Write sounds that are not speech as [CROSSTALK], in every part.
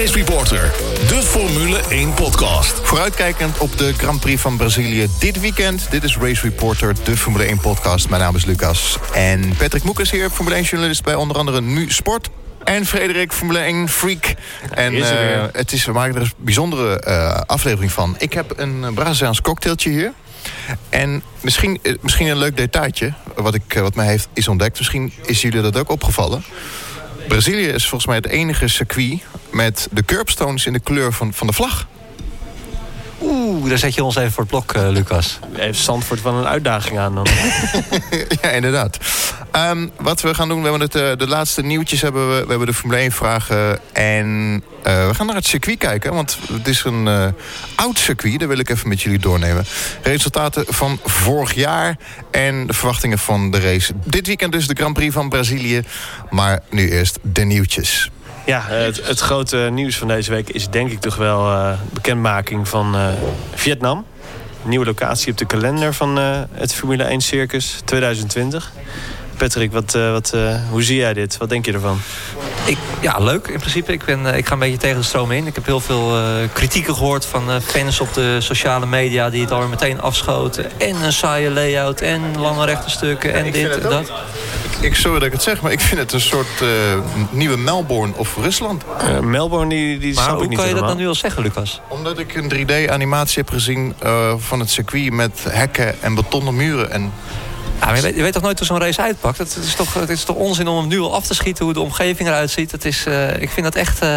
Race Reporter, de Formule 1 podcast. Vooruitkijkend op de Grand Prix van Brazilië dit weekend. Dit is Race Reporter, de Formule 1 podcast. Mijn naam is Lucas. En Patrick Moek is hier, Formule 1 journalist bij onder andere Nu Sport. En Frederik, Formule 1 freak. En Is eh, het is, we maken er een bijzondere eh, aflevering van. Ik heb een Braziliaans cocktailtje hier. En misschien, eh, misschien een leuk detailtje, wat, ik, wat mij heeft, is ontdekt. Misschien is jullie dat ook opgevallen. Brazilië is volgens mij het enige circuit met de curbstones in de kleur van, van de vlag. Oeh, daar zet je ons even voor het blok, eh, Lucas. Heeft Zandvoort wel een uitdaging aan dan? [LAUGHS] ja, inderdaad. Ehm, wat we gaan doen, we hebben het, eh, de laatste nieuwtjes hebben we. We hebben de Formule 1 vragen. En eh, we gaan naar het circuit kijken. Want het is een oud circuit. Daar wil ik even met jullie doornemen. Resultaten van vorig jaar. En de verwachtingen van de race. Dit weekend dus de Grand Prix van Brazilië. Maar nu eerst de nieuwtjes. Ja, het, het grote nieuws van deze week is denk ik toch wel eh, bekendmaking van eh, Vietnam. Nieuwe locatie op de kalender van eh, het Formule 1 Circus 2020. Patrick, wat, eh, wat, eh, hoe zie jij dit? Wat denk je ervan? Ik, ja, leuk in principe. Ik, ben, eh, ik ga een beetje tegen de stroom in. Ik heb heel veel eh, kritieken gehoord van eh, fans op de sociale media... die het alweer meteen afschoten. En een saaie layout en lange rechte stukken en dit en dat. Ik, sorry dat ik het zeg, maar ik vind het een soort eh, nieuwe Melbourne of Rusland. Eh, Melbourne, die, die Maar snap ik hoe niet kan je dat dan nu al zeggen, Lucas? Omdat ik een 3D-animatie heb gezien eh, van het circuit met hekken en betonnen muren. En Ja, je, weet, je weet toch nooit hoe zo'n race uitpakt? Het, is toch, het is toch onzin om hem nu al af te schieten... hoe de omgeving eruit ziet. Het is, eh, ik vind dat echt... eh,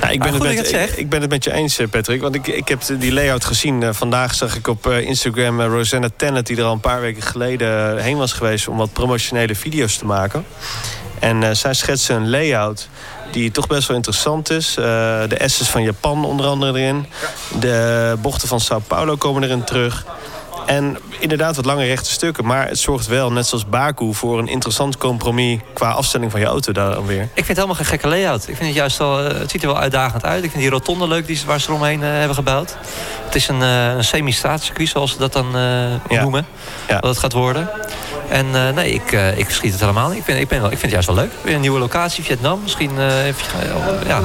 Nou, ik, ben het met, het ik, ben het met je eens, eh, Patrick. Want ik, ik heb die layout gezien. Vandaag zag ik op Instagram Rosanna Tennant... die er al een paar weken geleden heen was geweest... om wat promotionele video's te maken. En zij schetsen een layout die toch best wel interessant is. De S's van Japan onder andere erin. De bochten van Sao Paulo komen erin terug. En inderdaad wat lange rechte stukken. Maar het zorgt wel, net zoals Baku... voor een interessant compromis qua afstelling van je auto daar dan weer. Ik vind het helemaal geen gekke layout. Ik vind het juist wel, eh, het ziet er wel uitdagend uit. Ik vind die rotonde leuk die, ze- waar ze eromheen eh, hebben gebouwd. Het is een, eh, een semi-staat circuit, zoals ze dat dan Ja. noemen. Ja. Wat het gaat worden. En nee, ik, ik schiet het helemaal niet. Ik, ben, ik, ben wel, ik vind het juist wel leuk. Weer een nieuwe locatie, Vietnam. Misschien, even, ja.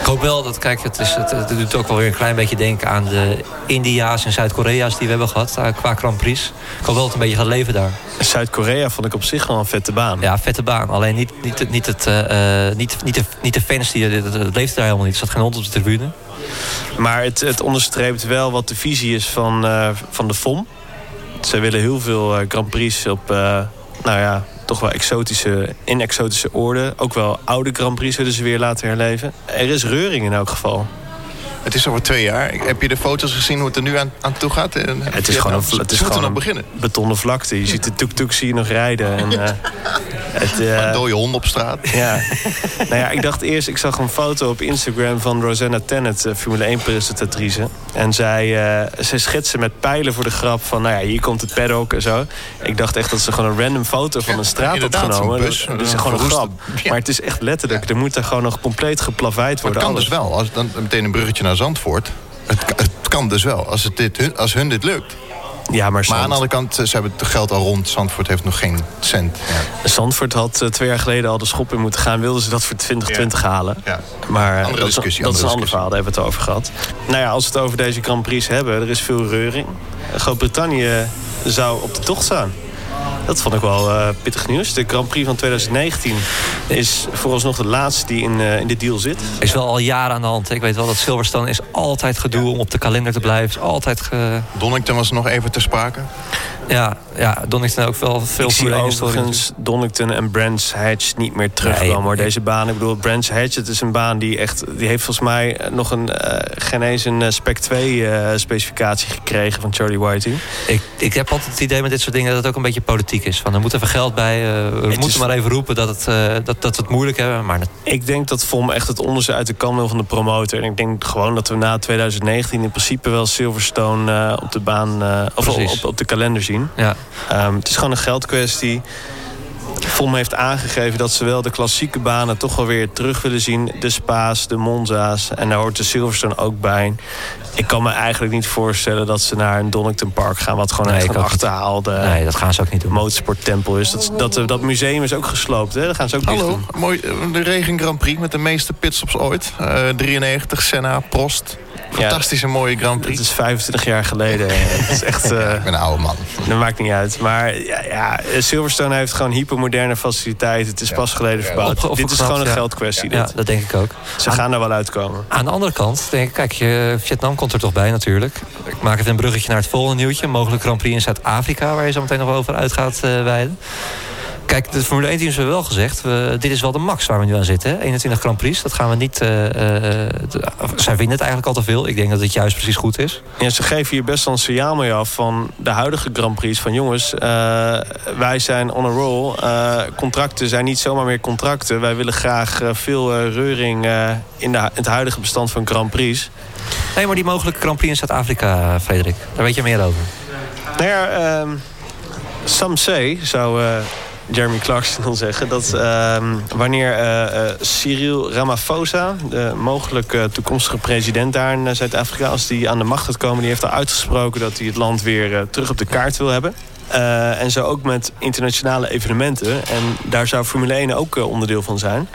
Ik hoop wel dat, kijk, het, is, het, het doet ook wel weer een klein beetje denken aan de India's en Zuid-Korea's die we hebben gehad eh, qua Grand Prix. Ik hoop wel dat het een beetje gaat leven daar. Zuid-Korea vond ik op zich wel een vette baan. Ja, vette baan. Alleen niet, niet, het- niet, het, eh, eh, niet, niet, de, niet de fans, die, het, het leeft daar helemaal niet. Er zat geen hond op de tribune. Maar het, het onderstreept wel wat de visie is van, eh, van de FOM. Zij willen heel veel eh, Grand Prix op, eh, nou ja, toch wel exotische, in exotische orde. Ook wel oude Grand Prix willen ze weer laten herleven. Er is reuring in elk geval. Het is over twee jaar. Heb je de foto's gezien hoe het er nu aan, aan toe gaat? in het is gewoon een, het is gewoon nog een beginnen. betonnen vlakte. Je ziet de tuk-tuk zie je nog rijden. En, eh, [LAUGHS] het, eh, Een dode hond op straat. [LAUGHS] Ja. nou ja, ik dacht eerst, ik zag een foto op Instagram van Rosanna Tennant, eh, Formule 1 presentatrice. En zij, eh, zij schetste met pijlen voor de grap van, nou ja, hier komt het paddock en zo. Ik dacht echt dat ze gewoon een random foto van een straat had inderdaad, genomen. bus. Dat is gewoon een grap. Ja. Maar het is echt letterlijk, er moet daar gewoon nog compleet geplaveid Maar het worden. kan alles. dus wel. Als, dan meteen een bruggetje naar Zandvoort. Het, het kan dus wel, als, het dit, hun, als hun dit lukt. Ja, maar, Maar aan de andere kant, ze hebben het geld al rond. Zandvoort heeft nog geen cent. Ja. Zandvoort had eh, twee jaar geleden al de schop in moeten gaan. Wilden ze dat voor 2020 halen. Ja. Maar eh, Andere dat, discussie, dat is een ander verhaal, daar hebben we het over gehad. Nou ja, als we het over deze Grand Prix hebben, er is veel reuring. Groot-Brittannië zou op de tocht staan. Dat vond ik wel eh, pittig nieuws. De Grand Prix van 2019 is vooralsnog de laatste die in, eh, in de deal zit. is wel al jaren aan de hand. Ik weet wel dat Silverstone is altijd gedoe om op de kalender te blijven. Is altijd ge... Donington was nog even ter sprake. Ja, ja Donington ook wel veel ik zie Formule 1 historie overigens Donington en Brands Hatch niet meer terugkomen. Nee, deze baan, ik bedoel, Brands Hatch, het is een baan die echt... die heeft volgens mij nog een, eh, geen eens een eh, Spec 2 eh, specificatie gekregen van Charlie Whiting. Ik, ik heb altijd het idee met dit soort dingen dat het ook een beetje politiek is. Van, er moet even geld bij. eh, we moeten is- maar even roepen dat, het, eh, dat, dat we het moeilijk hebben. Maar Ik denk dat FOM echt het onderste uit de kan wil van de promotor. En ik denk gewoon dat we na 2019 in principe wel Silverstone eh, op de baan... eh, of op, op de kalender zien. Ja, Ehm, het is gewoon een geldkwestie. VOM heeft aangegeven dat ze wel de klassieke banen toch wel weer terug willen zien. De Spa's, de Monza's en daar hoort de Silverstone ook bij. Ik kan me eigenlijk niet voorstellen dat ze naar een Donington Park gaan... wat gewoon Nee, echt een achterhaalde Nee, dat gaan ze ook niet doen. motorsporttempel is. Dat, dat, dat museum is ook gesloopt, hè? Dat gaan ze ook dicht Hallo, doen. mooi, eh, de Regen Grand Prix met de meeste pitstops ooit. Eh 93, Senna, Prost. Fantastische mooie Grand Het Prix. is 25 jaar geleden. [LAUGHS] Het is echt... eh, Ik ben een oude man. Dat maakt niet uit. Maar ja, ja, Silverstone heeft gewoon hypermoderne faciliteiten. Het is pas geleden verbouwd. Op- Dit is gewoon een ja. geldkwestie. Ja, dat denk ik ook. Ze gaan er wel uitkomen. Aan de andere kant, denk ik, kijk, je, Vietnam komt er toch bij natuurlijk. Ik maak even een bruggetje naar het volgende nieuwtje. Mogelijk Grand Prix in Zuid-Afrika, waar je zo meteen nog wel over uit gaat eh, wijden. Kijk, de Formule 1 teams hebben wel gezegd... We, dit is wel de max waar we nu aan zitten. Hè? 21 Grand Prix, dat gaan we niet... eh, eh, zij vinden het eigenlijk al te veel. Ik denk dat het juist precies goed is. Ja, ze geven hier best wel een signaal mee af van de huidige Grand Prix. Van jongens, eh, wij zijn on a roll. Contracten zijn niet zomaar meer contracten. Wij willen graag veel reuring in de, het huidige bestand van Grand Prix. Nee, maar die mogelijke Grand Prix in Zuid-Afrika, Frederik. Daar weet je meer over. Nou ja, ehm, some say, zou Jeremy Clarkson dan zeggen... dat ehm, wanneer eh, eh, Cyril Ramaphosa, de mogelijk eh, toekomstige president daar in eh, Zuid-Afrika... als die aan de macht gaat komen, die heeft al uitgesproken... dat hij het land weer terug op de kaart wil hebben. En zo ook met internationale evenementen. En daar zou Formule 1 ook onderdeel van zijn.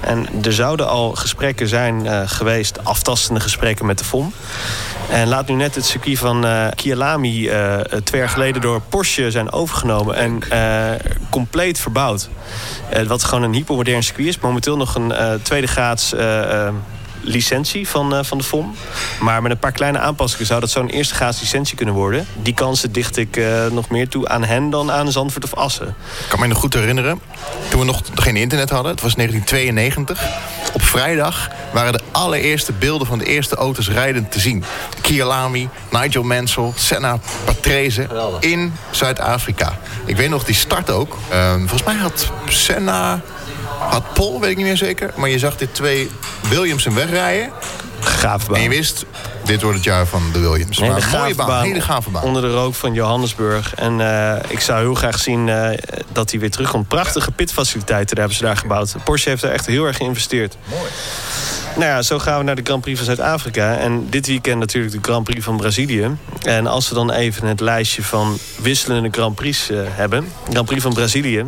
En er zouden al gesprekken zijn eh, geweest, aftastende gesprekken met de FOM. En laat nu net het circuit van eh Kialami eh, twee jaar geleden door Porsche zijn overgenomen en compleet verbouwd. Wat gewoon een hypermodern circuit is. Momenteel nog een tweede graads licentie van, eh, van de FOM. Maar met een paar kleine aanpassingen zou dat zo'n eerste graads licentie kunnen worden. Die kansen dicht ik eh, nog meer toe aan hen dan aan Zandvoort of Assen. Ik kan me nog goed herinneren, toen we nog geen internet hadden, het was 1992. Op vrijdag waren de allereerste beelden van de eerste auto's rijdend te zien. Kialami, Nigel Mansell, Senna, Patrese in Zuid-Afrika. Ik weet nog die start ook. Ehm, volgens mij had Senna, had Pol, weet ik niet meer zeker. Maar je zag dit twee Williamsen wegrijden. Gave baan. En je wist, dit wordt het jaar van de Williams. Maar een mooie baan, hele gave baan. Onder de rook van Johannesburg. En eh, ik zou heel graag zien eh, dat hij weer terugkomt. Prachtige pitfaciliteiten daar hebben ze daar gebouwd. Porsche heeft daar echt heel erg geïnvesteerd. Mooi. Nou ja, zo gaan we naar de Grand Prix van Zuid-Afrika. En dit weekend natuurlijk de Grand Prix van Brazilië. En als we dan even het lijstje van wisselende Grand Prix eh, hebben. Grand Prix van Brazilië.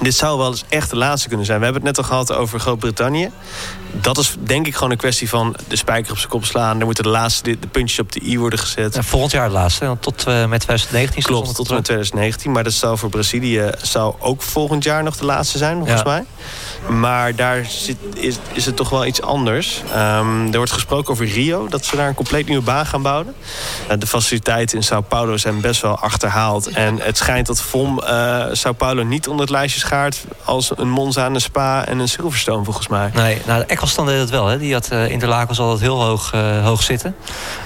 Dit zou wel eens echt de laatste kunnen zijn. We hebben het net al gehad over Groot-Brittannië. Dat is denk ik gewoon een kwestie van de spijker op zijn kop slaan. Er moeten de laatste de, puntjes op de i worden gezet. En volgend jaar het laatste, want tot eh, met 2019 stond Klopt, tot en met 2019. Maar dat zou voor Brazilië zou ook volgend jaar nog de laatste zijn, volgens Ja. mij. Maar daar zit, is, is het toch wel iets anders. Ehm, er wordt gesproken over Rio, dat ze daar een compleet nieuwe baan gaan bouwen. Eh, de faciliteiten in Sao Paulo zijn best wel achterhaald. En het schijnt dat VOM eh Sao Paulo niet onder het lijstje schaart... als een Monza, een Spa en een Silverstone, volgens mij. Nee, nou, de Eccleston deed het wel. Hè. Die had eh, Interlagos altijd heel hoog, eh, hoog zitten.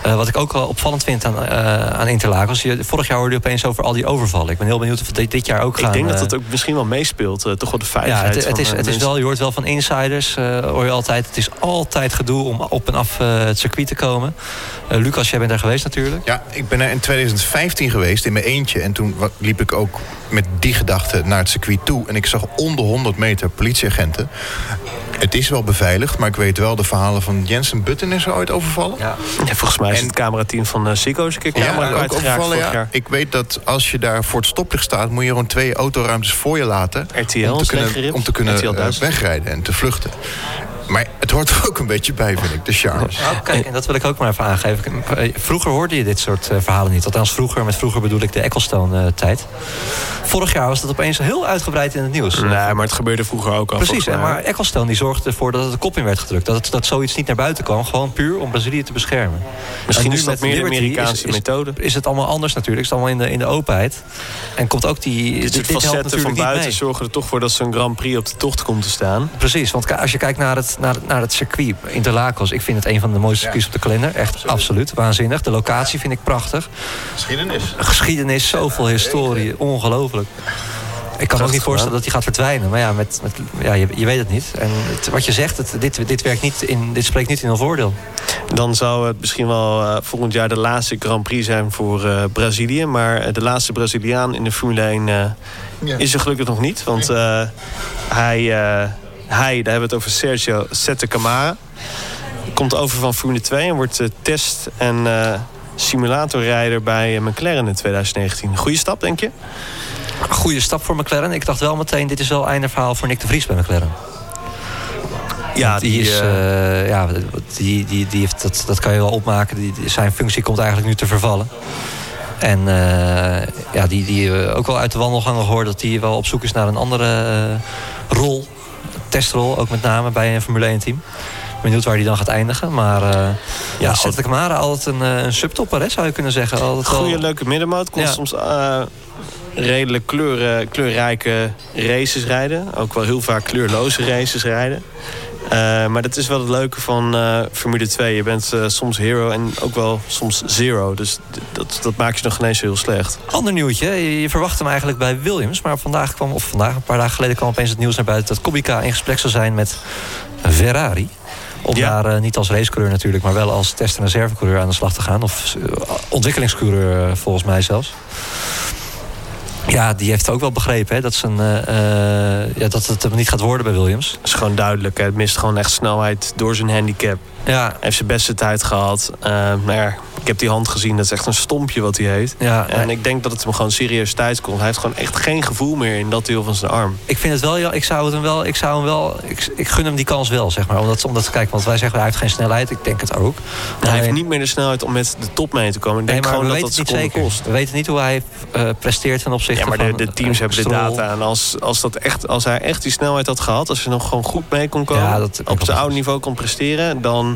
Eh, wat ik ook wel opvallend vind aan, eh, aan Interlagos... Je, vorig jaar hoorde je opeens over al die overvallen. Ik ben heel benieuwd of het dit, dit jaar ook gaan... Ik denk dat dat ook misschien wel meespeelt. eh, toch wel de Ja, veiligheid het, het, van, is, het is wel, je hoort wel van insiders, eh, hoor je altijd. Het is altijd gedoe om op en af eh, het circuit te komen. Lucas, jij bent daar geweest natuurlijk. Ja, ik ben er in 2015 geweest in mijn eentje. En toen liep ik ook met die gedachte naar het circuit toe. En ik zag onder 100 meter politieagenten. Het is wel beveiligd, maar ik weet wel de verhalen van Jensen Button is er ooit overvallen. Ja. Ja, volgens mij is En- het camerateam van uh, Sico een keer camera ook overvallen, ja. Ik weet dat als je daar voor het stoplicht staat... moet je gewoon twee autoruimtes voor je laten... RTL om te kunnen, leeggeript. om te kunnen RTL eh, wegrijden en te vluchten. Maar het hoort er ook een beetje bij, vind ik, de charmes. Nou, kijk, en dat wil ik ook maar even aangeven. Eh, Vroeger hoorde je dit soort eh, verhalen niet. Althans, vroeger, met vroeger bedoel ik de Ecclestone-tijd. Vorig jaar was dat opeens heel uitgebreid in het nieuws. Nee, maar het gebeurde vroeger ook al. Precies, en maar Ecclestone die zorgde ervoor dat het de kop in werd gedrukt. Dat, het, dat zoiets niet naar buiten kwam, gewoon puur om Brazilië te beschermen. Misschien is dat met meer de Amerikaanse is- is- methode. Is het allemaal anders natuurlijk, is het allemaal in de, in de openheid. En komt ook die... Dit soort dit helpt facetten van buiten zorgen er toch voor dat zo'n Grand Prix op de tocht komt te staan. Precies, want als je kijkt naar het, naar, naar het circuit Interlagos... ik vind het een van de mooiste circuits op de kalender. Echt absoluut, waanzinnig. De locatie vind ik prachtig. Geschiedenis. Geschiedenis, zoveel historie, ongelooflijk. Ik kan me ook niet voorstellen dat hij gaat verdwijnen. Maar ja, met, met, ja je, je weet het niet. En het, wat je zegt, het, dit, dit, werkt niet in, dit spreekt niet in een voordeel. Dan zou het misschien wel uh, volgend jaar de laatste Grand Prix zijn voor uh, Brazilië. Maar de laatste Braziliaan in de Formule 1 uh, ja. is er gelukkig nog niet. Want hij, hij, daar hebben we het over Sergio Sette Camara. Komt over van Formule 2 en wordt test- en simulatorrijder bij McLaren in 2019. Goede stap, denk je? Goede stap voor McLaren. Ik dacht wel meteen, dit is wel einde verhaal voor Nick de Vries bij McLaren. Ja, die, die is, uh, ja, die, die, die heeft, dat, dat kan je wel opmaken. Die, zijn functie komt eigenlijk nu te vervallen. En uh, ja, die, die ook wel uit de wandelgangen gehoord dat hij wel op zoek is naar een andere uh, rol. Testrol, ook met name bij een Formule 1 team. Benieuwd waar hij dan gaat eindigen. Maar uh, ja, Sette Camara altijd een, een subtopper, hè, zou je kunnen zeggen. Altijd Goeie, leuke middenmoot. Kon ja. soms redelijk kleur, kleurrijke races rijden. Ook wel heel vaak kleurloze races rijden. Uh, maar dat is wel het leuke van uh, Formule 2. Je bent uh, soms hero en ook wel soms zero. Dus dat, dat maakt je nog geen eens heel slecht. Ander nieuwtje. Je, je verwacht hem eigenlijk bij Williams. Maar vandaag kwam, of vandaag, een paar dagen geleden kwam opeens het nieuws naar buiten... dat Kubica in gesprek zou zijn met Ferrari. Om ja. daar niet als racecoureur natuurlijk, maar wel als test- en reservecoureur aan de slag te gaan. Of ontwikkelingscoureur volgens mij zelfs. Ja, die heeft ook wel begrepen hè, dat, zijn, uh, ja, dat het hem niet gaat worden bij Williams. Dat is gewoon duidelijk. Hè. Het mist gewoon echt snelheid door zijn handicap. Ja. Heeft zijn beste tijd gehad. Uh, maar ja, ik heb die hand gezien. Dat is echt een stompje wat hij heeft. Ja, en ik denk dat het hem gewoon serieus tijd komt. Hij heeft gewoon echt geen gevoel meer in dat deel van zijn arm. Ik vind het wel, ja, ik zou het hem wel, ik zou hem wel, ik, ik gun hem die kans wel, zeg maar. Omdat, omdat kijk, want wij zeggen hij heeft geen snelheid. Ik denk het ook. hij heeft niet meer de snelheid om met de top mee te komen. Ik denk nee, gewoon dat dat niet zeker. kost. We weten niet hoe hij uh, presteert ten opzichte van... Ja, maar de, de teams hebben de data. En als, als, dat echt, als hij echt die snelheid had gehad... als hij nog gewoon goed mee kon komen... Ja, dat, op zijn oude niveau kon presteren... dan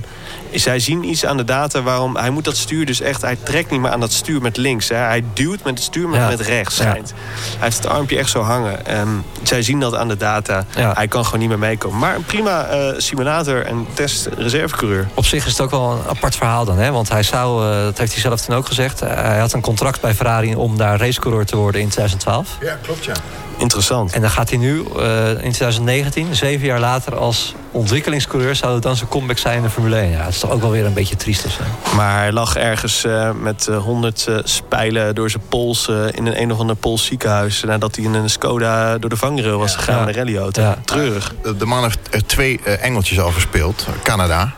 zij zien iets aan de data waarom... Hij moet dat stuur dus echt... Hij trekt niet meer aan dat stuur met links. Hè. Hij duwt met het stuur met, ja. met rechts. Schijnt. Hij heeft het armpje echt zo hangen. Um, zij zien dat aan de data. Ja. Hij kan gewoon niet meer meekomen. Maar een prima uh, simulator en test reservecoureur. Op zich is het ook wel een apart verhaal dan. Hè? Want hij zou, uh, dat heeft hij zelf toen ook gezegd... Uh, hij had een contract bij Ferrari om daar racecoureur te worden in 2012. Ja, klopt ja. Interessant. En dan gaat hij nu uh, in 2019, zeven jaar later, als ontwikkelingscoureur zou het dan zijn comeback zijn in de Formule 1. Ja, dat is toch ook wel weer een beetje triest of zo. Maar hij lag ergens uh, met honderd uh, spijlen door zijn pols in een een of ander Pools ziekenhuis. Nadat hij in een Skoda door de vangrail was gegaan, ja. een rallyauto. Ja. Treurig. De man heeft er twee engeltjes al verspeeld. Canada.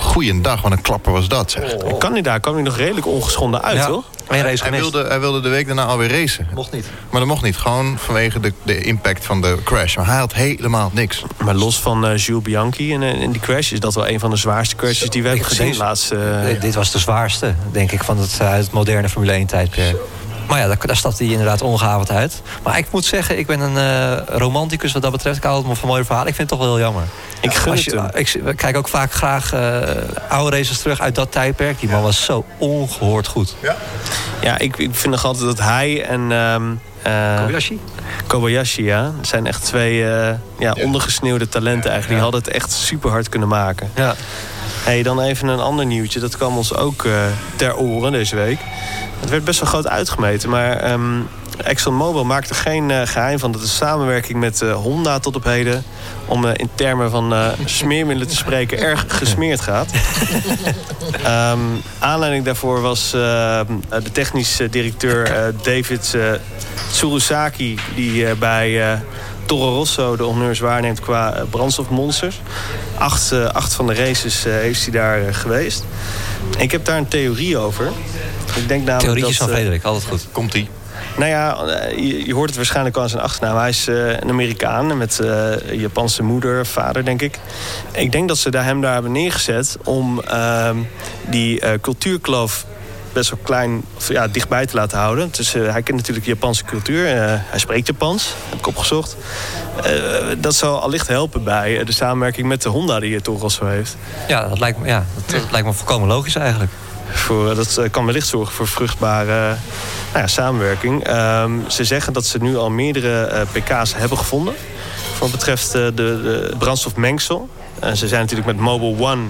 Goeiedag, wat een klapper was dat, zeg. Oh. Canada kwam hij nog redelijk ongeschonden uit, ja. toch? Hij, hij, wilde, hij wilde de week daarna alweer racen. Mocht niet. Maar dat mocht niet. Gewoon vanwege de, de impact van de crash. Maar hij had helemaal niks. Maar los van uh, Jules Bianchi in, in die crash... is dat wel een van de zwaarste crashes die we hebben gezien laatst. Uh... Dit was de zwaarste, denk ik, van het, het moderne Formule 1 tijdperk. Maar ja, daar, daar stapte hij inderdaad ongehavend uit. Maar ik moet zeggen, ik ben een uh, romanticus wat dat betreft. Ik hou het van mooie verhalen. Ik vind het toch wel heel jammer. Ik gun het je, Ik kijk ook vaak graag uh, oude races terug uit dat tijdperk. Die man was zo ongehoord goed. Ja, ja ik, ik vind nog altijd dat hij en... Um, uh, Kobayashi? Kobayashi, ja. Het zijn echt twee uh, ja, ondergesneeuwde talenten eigenlijk. Die hadden het echt super hard kunnen maken. Ja. Hey, dan even een ander nieuwtje. Dat kwam ons ook uh, ter oren deze week. Het werd best wel groot uitgemeten, maar um, ExxonMobil maakte er geen uh, geheim van... dat de samenwerking met uh, Honda tot op heden... om in termen van smeermiddelen te spreken... erg gesmeerd gaat. um, [LAUGHS] aanleiding daarvoor was de technisch directeur David Tsurusaki... die bij Toro Rosso de honneurs waarneemt qua brandstofmonsters. Acht, acht van de races heeft hij daar geweest. En ik heb daar een theorie over... Ik denk namelijk Theorietjes dat, van Frederik, altijd goed. Komt-ie. Nou ja, je, hoort het waarschijnlijk al aan zijn achternaam. Hij is uh, een Amerikaan met uh, Japanse moeder, vader, denk ik. Ik denk dat ze daar hem daar hebben neergezet om uh, die uh, cultuurkloof best wel klein, of, ja, dichtbij te laten houden. Dus, hij kent natuurlijk de Japanse cultuur. hij spreekt Japans, heb ik opgezocht. dat zou allicht helpen bij de samenwerking met de Honda die al zo heeft. Ja, dat lijkt me, ja, dat, dat lijkt me volkomen logisch eigenlijk. Voor, dat kan wellicht zorgen voor vruchtbare nou ja, samenwerking. Um, ze zeggen dat ze nu al meerdere uh, pk's hebben gevonden. Wat betreft uh, de, de brandstofmengsel. Uh, ze zijn natuurlijk met Mobile One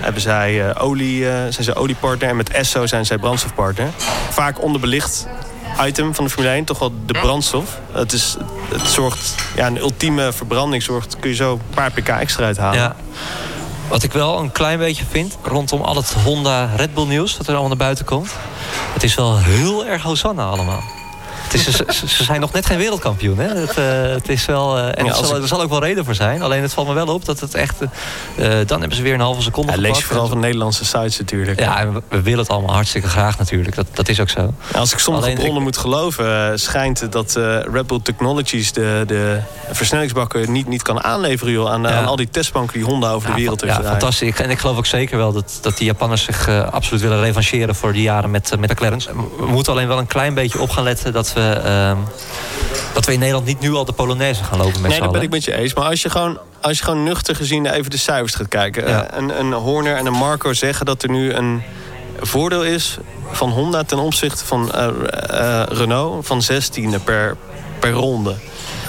hebben zij, olie, zijn ze oliepartner. En met Esso zijn zij brandstofpartner. Vaak onderbelicht item van de Formule 1 toch wel de brandstof. Het, is, het zorgt, ja, een ultieme verbranding zorgt, kun je zo een paar pk extra uithalen. Ja. Wat ik wel een klein beetje vind rondom al het Honda Red Bull nieuws dat er allemaal naar buiten komt. Het is wel heel erg Hosanna allemaal. Het is, ze, ze zijn nog net geen wereldkampioen. Hè? Het, uh, het is wel, uh, en Ja, er, zal, ik- er zal ook wel reden voor zijn. Alleen het valt me wel op dat het echt... eh, dan hebben ze weer een halve seconde Ja, lees je gepakt. vooral van Nederlandse sites natuurlijk. Ja, en we, we willen het allemaal hartstikke graag natuurlijk. Dat, dat is ook zo. Als ik sommige Alleen ik- bronnen moet geloven, eh, schijnt het dat eh, Red Bull Technologies de, de versnellingsbakken niet, niet kan aanleveren joh, aan, aan al die testbanken die Honda over de wereld heeft ja, fantastisch. En ik geloof ook zeker wel dat, dat die Japanners zich eh, absoluut willen revancheren voor die jaren met, eh, met McLaren. We moeten alleen wel een klein beetje op gaan letten dat we, ehm, dat we in Nederland niet nu al de Polonaise gaan lopen met Nee, dat ben ik met je eens. Maar als je gewoon, als je gewoon nuchter gezien even de cijfers gaat kijken. Ja. eh, een, een Horner en een Marco zeggen dat er nu een voordeel is van Honda ten opzichte van eh, eh, Renault van 16e per, per ronde.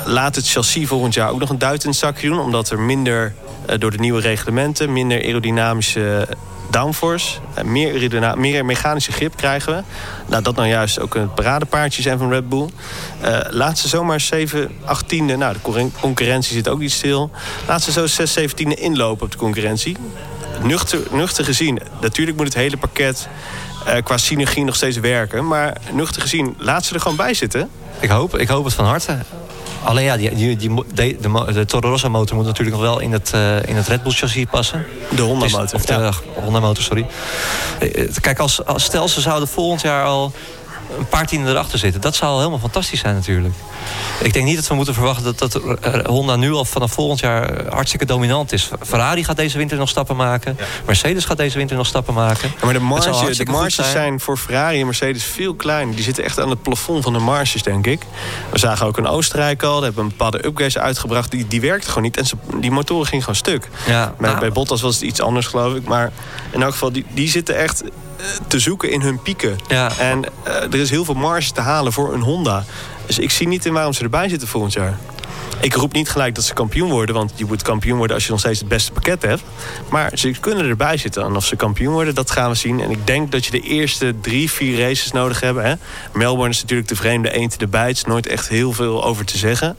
Laat het chassis volgend jaar ook nog een duit in het zakje doen. Omdat er minder door de nieuwe reglementen, minder aerodynamische downforce, eh, meer, meer mechanische grip krijgen we. Nou, dat nou juist ook een paradepaardje zijn van Red Bull. Eh, laat ze zomaar 7, 18e. Nou, de concurren- concurrentie zit ook niet stil. Laat ze zo 6, 17e inlopen op de concurrentie. Nuchter, nuchter gezien, natuurlijk moet het hele pakket eh, qua synergie nog steeds werken. Maar nuchter gezien, laat ze er gewoon bij zitten. Ik hoop, ik hoop het van harte. Alleen ja, die, die, die, de, de, de Toro Rosso motor moet natuurlijk nog wel in het, eh, in het Red Bull chassis passen. De Honda is- motor. Of de Ja. Honda motor, sorry. Eh, eh, Kijk, als, als stel ze zouden volgend jaar al een paar tienden erachter zitten. Dat zou al helemaal fantastisch zijn natuurlijk. Ik denk niet dat we moeten verwachten dat, dat eh, Honda nu al vanaf volgend jaar eh, hartstikke dominant is. Ferrari gaat deze winter nog stappen maken. Mercedes gaat deze winter nog stappen maken. Ja, maar de, marge, de marges zijn. zijn voor Ferrari en Mercedes veel kleiner. Die zitten echt aan het plafond van de marges, denk ik. We zagen ook in Oostenrijk al. Daar hebben een bepaalde upgrades uitgebracht. Die, die werkten gewoon niet. En ze, die motoren gingen gewoon stuk. Ja, Bij, nou, bij Bottas was het iets anders, geloof ik. Maar in elk geval, die, die zitten echt te zoeken in hun pieken. Ja. En eh, er is heel veel marge te halen voor een Honda. Dus ik zie niet in waarom ze erbij zitten volgend jaar. Ik roep niet gelijk dat ze kampioen worden. Want je moet kampioen worden als je nog steeds het beste pakket hebt. Maar ze kunnen erbij zitten. En of ze kampioen worden, dat gaan we zien. En ik denk dat je de eerste drie, vier races nodig hebt. Hè. Melbourne is natuurlijk de vreemde eend de bijt. is nooit echt heel veel over te zeggen.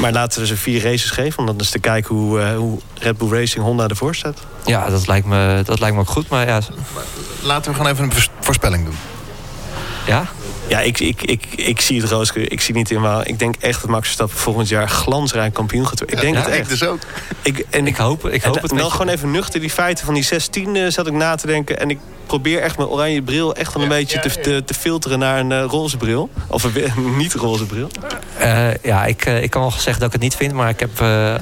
Maar laten we ze vier races geven. Om dan eens te kijken hoe, eh, hoe Red Bull Racing Honda ervoor staat. ja, dat lijkt, me, dat lijkt me ook goed. Maar ja, Laten we gewoon even een voors- voorspelling doen. ja Ja, ik, ik, ik, ik zie het roos. Ik zie niet in waar. Ik denk echt dat Max Verstappen volgend jaar glansrijk kampioen gaat worden. Ik denk Ja, het echt. dus ook. Ik, en ik hoop, ik hoop en het dan gewoon even nuchter die feiten van die 16 zat ik na te denken. En ik probeer echt mijn oranje bril echt wel een beetje te, te, te filteren naar een eh, roze bril. Of een [LAUGHS] niet roze bril. Eh, ja, ik, eh, ik kan wel zeggen dat ik het niet vind, maar ik heb eh,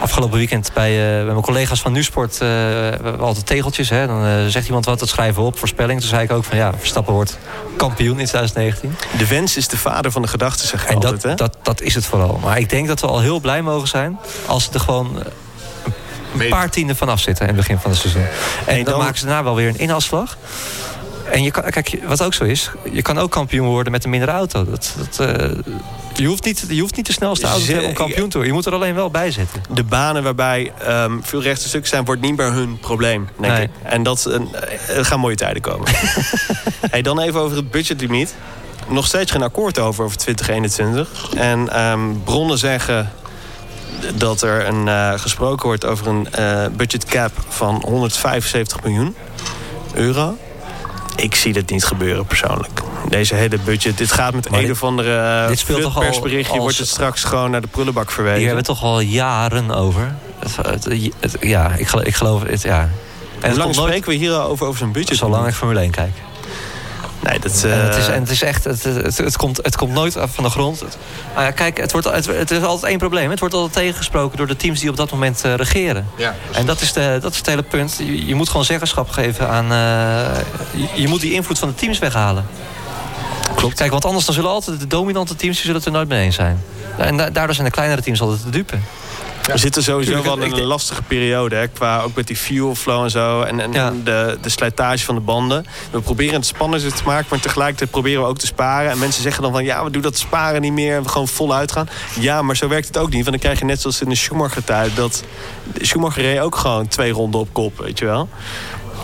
afgelopen weekend bij, eh, bij mijn collega's van Nusport eh, we altijd tegeltjes. Hè, dan eh, zegt iemand wat, dat schrijven we op, voorspelling. Toen zei ik ook van ja, Verstappen wordt kampioen in 2019. De wens is de vader van de gedachte, zeg ik En altijd. dat, hè? dat, dat is het vooral. Maar ik denk dat we al heel blij mogen zijn als ze er gewoon een paar tienden vanaf zitten in het begin van het seizoen. En, En dan, dan- maken ze daarna wel weer een inhaalslag. En je kan, kijk, wat ook zo is, je kan ook kampioen worden met een mindere auto. Dat, dat, eh, je, hoeft niet, je hoeft niet de snelste auto te hebben om kampioen te worden. Je moet er alleen wel bij zitten. de banen waarbij ehm, veel rechte stukken zijn, wordt niet meer hun probleem, denk Nee. ik. En dat eh, er gaan mooie tijden komen. [LAUGHS] hey, dan even over het budgetlimiet. Nog steeds geen akkoord over, over 2021. En ehm, bronnen zeggen dat er een, eh, gesproken wordt over een budgetcap van 175 miljoen euro. Ik zie dit niet gebeuren persoonlijk. Deze hele budget, dit gaat met Maar een dit- of andere dit speelt toch al persberichtje, als- wordt het straks gewoon naar de prullenbak verwezen. Hier hebben we toch al jaren over. Het, het- het- ja, ik geloof, ik geloof het, ja. En Hoe lang nooit spreken we hier over, over zo'n budget? zolang ik Formule 1 kijk. Nee, dat, En het, is, eh, en het is echt, het, het, het komt, het komt nooit af van de grond. Het- nou ja, kijk, het, wordt, het, het is altijd één probleem. Het wordt altijd tegengesproken door de teams die op dat moment eh, regeren. Ja. En dat is, de, dat is het hele punt. Je, je moet gewoon zeggenschap geven aan... eh, je, je moet die invloed van de teams weghalen. Klopt. Kijk, want anders dan zullen altijd de dominante teams... die zullen het er nooit mee eens zijn. En da- daardoor zijn de kleinere teams altijd de dupe. We zitten sowieso wel in een lastige periode. Hè, qua ook met die fuel flow en zo. En, en Ja. de, de slijtage van de banden. We proberen het spannender te maken. Maar tegelijkertijd proberen we ook te sparen. En mensen zeggen dan van... Ja, we doen dat sparen niet meer. En we gewoon voluit gaan. Ja, maar zo werkt het ook niet. Want dan krijg je net zoals in de Schumacher tijd... dat Schumacher reed ook gewoon twee ronden op kop. Weet je wel.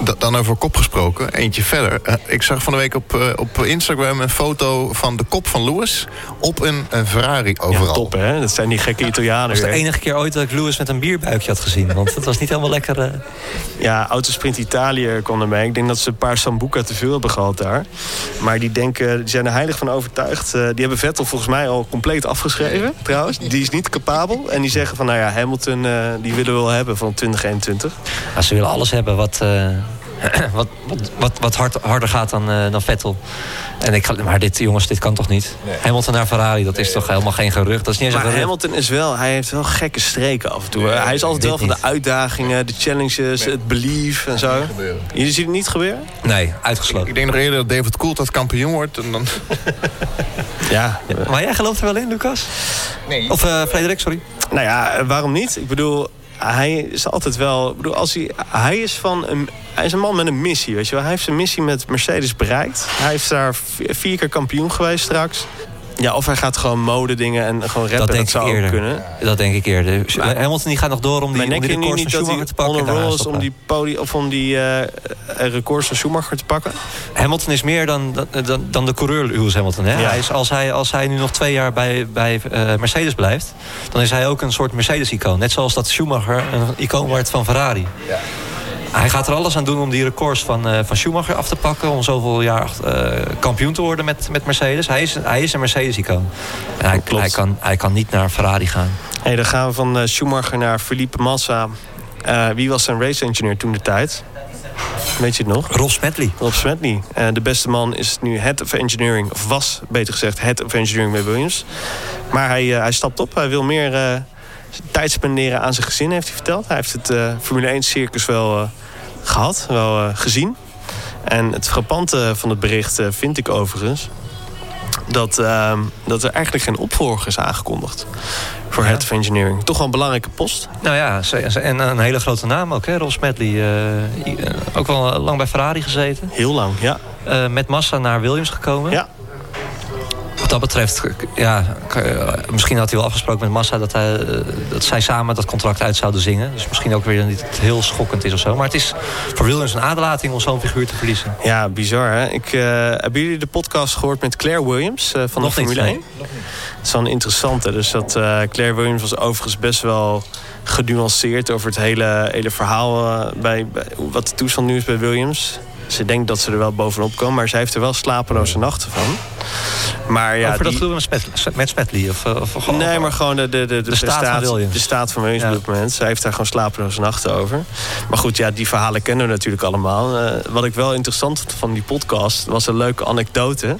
Da- dan over kop gesproken, eentje verder. Eh, ik zag van de week op, eh, op Instagram een foto van de kop van Lewis op een, een Ferrari overal. Ja, top hè. Dat zijn die gekke Italianen Dat was de enige keer ooit dat ik Lewis met een bierbuikje had gezien. Want het was niet helemaal lekker... eh, Ja, Autosprint Italië kwam ermee. Ik denk dat ze een paar Sambuca te veel hebben gehad daar. Maar die, denken, die zijn er heilig van overtuigd. Die hebben Vettel volgens mij al compleet afgeschreven, trouwens. Die is niet capabel. En die zeggen van, nou ja, Hamilton, eh, die willen we wel hebben van 2021. Maar ze willen alles hebben wat, eh, [CLEARS THROAT] wat, wat, wat, wat hard, harder gaat dan, eh, dan Vettel. En ik, ga- maar dit, jongens, dit kan toch niet? Hamilton naar Ferrari, dat is toch helemaal geen gerucht? Dat is niet eens Maar een gerucht. Hamilton is wel, hij heeft wel gekke streken af en toe. hij is altijd wel van de uitdagingen, de challenges, het belief en zo. Je ziet het niet gebeuren? Nee, uitgesloten. Ik denk nog eerder dat David Coulthard kampioen wordt. En dan... [LAUGHS] Ja. Maar jij gelooft er wel in, Lucas? Nee. Of eh Frederik, sorry. Nou ja, waarom niet? Ik bedoel, hij is altijd wel. Ik bedoel, als hij, hij is van een. Hij is een man met een missie, weet je wel. Hij heeft zijn missie met Mercedes bereikt. Hij is daar vi- vier keer kampioen geweest straks. Ja, of hij gaat gewoon mode dingen en gewoon rappen. Dat Dat, denk ik zou ook eerder. kunnen. Dat denk ik eerder. Maar- Hamilton die gaat nog door om die, Maar om denk die je nu records van Schumacher te pakken. daarna roll is om die, podi of om die eh, eh, records van Schumacher te pakken? Hamilton is meer dan, dan- dan, de coureur Lewis Hamilton. Hè? Ja. Hij is, als, hij, als hij nu nog twee jaar bij, bij eh, Mercedes blijft... dan is hij ook een soort Mercedes-icoon. Net zoals dat Schumacher een icoon wordt van Ferrari. Hij gaat er alles aan doen om die records van, eh, van Schumacher af te pakken... om zoveel jaar eh, kampioen te worden met, met Mercedes. Hij is, hij is een Mercedes-icoon. En hij, Klopt. hij, kan, hij kan niet naar Ferrari gaan. Hey, dan gaan we van eh, Schumacher naar Felipe Massa. Wie was zijn race engineer toen de tijd? Weet je het nog? Rob Smedley. Rob Smedley. De beste man is nu head of engineering, of was beter gezegd head of engineering bij Williams. Maar hij, hij stapt op. Hij wil meer tijd spenderen aan zijn gezin, heeft hij verteld. Hij heeft het eh, Formule 1 circus wel eh, gehad, wel eh, gezien. En het frappante van het bericht vind ik overigens dat, ehm, dat er eigenlijk geen opvolger is aangekondigd voor head of engineering. Toch wel een belangrijke post. Nou ja, en een hele grote naam ook, hè, Rob Smedley. ook wel lang bij Ferrari gezeten. Heel lang, ja. Met Massa naar Williams gekomen. Ja. Wat dat betreft, ja, eh, misschien had hij wel afgesproken met Massa... Dat, hij, eh, dat zij samen dat contract uit zouden zingen. Dus misschien ook weer niet heel schokkend is of zo. Maar het is voor Williams een aderlating om zo'n figuur te verliezen. Ja, bizar hè. Ik, eh, hebben jullie de podcast gehoord met Claire Williams eh, van Nog de Formule nee. 1? Het is wel een interessante. Dus dat Claire Williams was overigens best wel genuanceerd over het hele, hele verhaal bij, bij wat de toestand nu is bij Williams. Ze denkt dat ze er wel bovenop komen, maar zij heeft er wel slapeloze nachten van. Maar ja, Over dat die- met met Smedley? Of, of, of- Nee, maar gewoon de, de, de, de, staat van Williams. De staat van Williams Ja. op dit moment. Zij heeft daar gewoon slapeloze nachten over. Maar goed, ja, die verhalen kennen we natuurlijk allemaal. Eh, wat ik wel interessant vond van die podcast... was een leuke anekdote.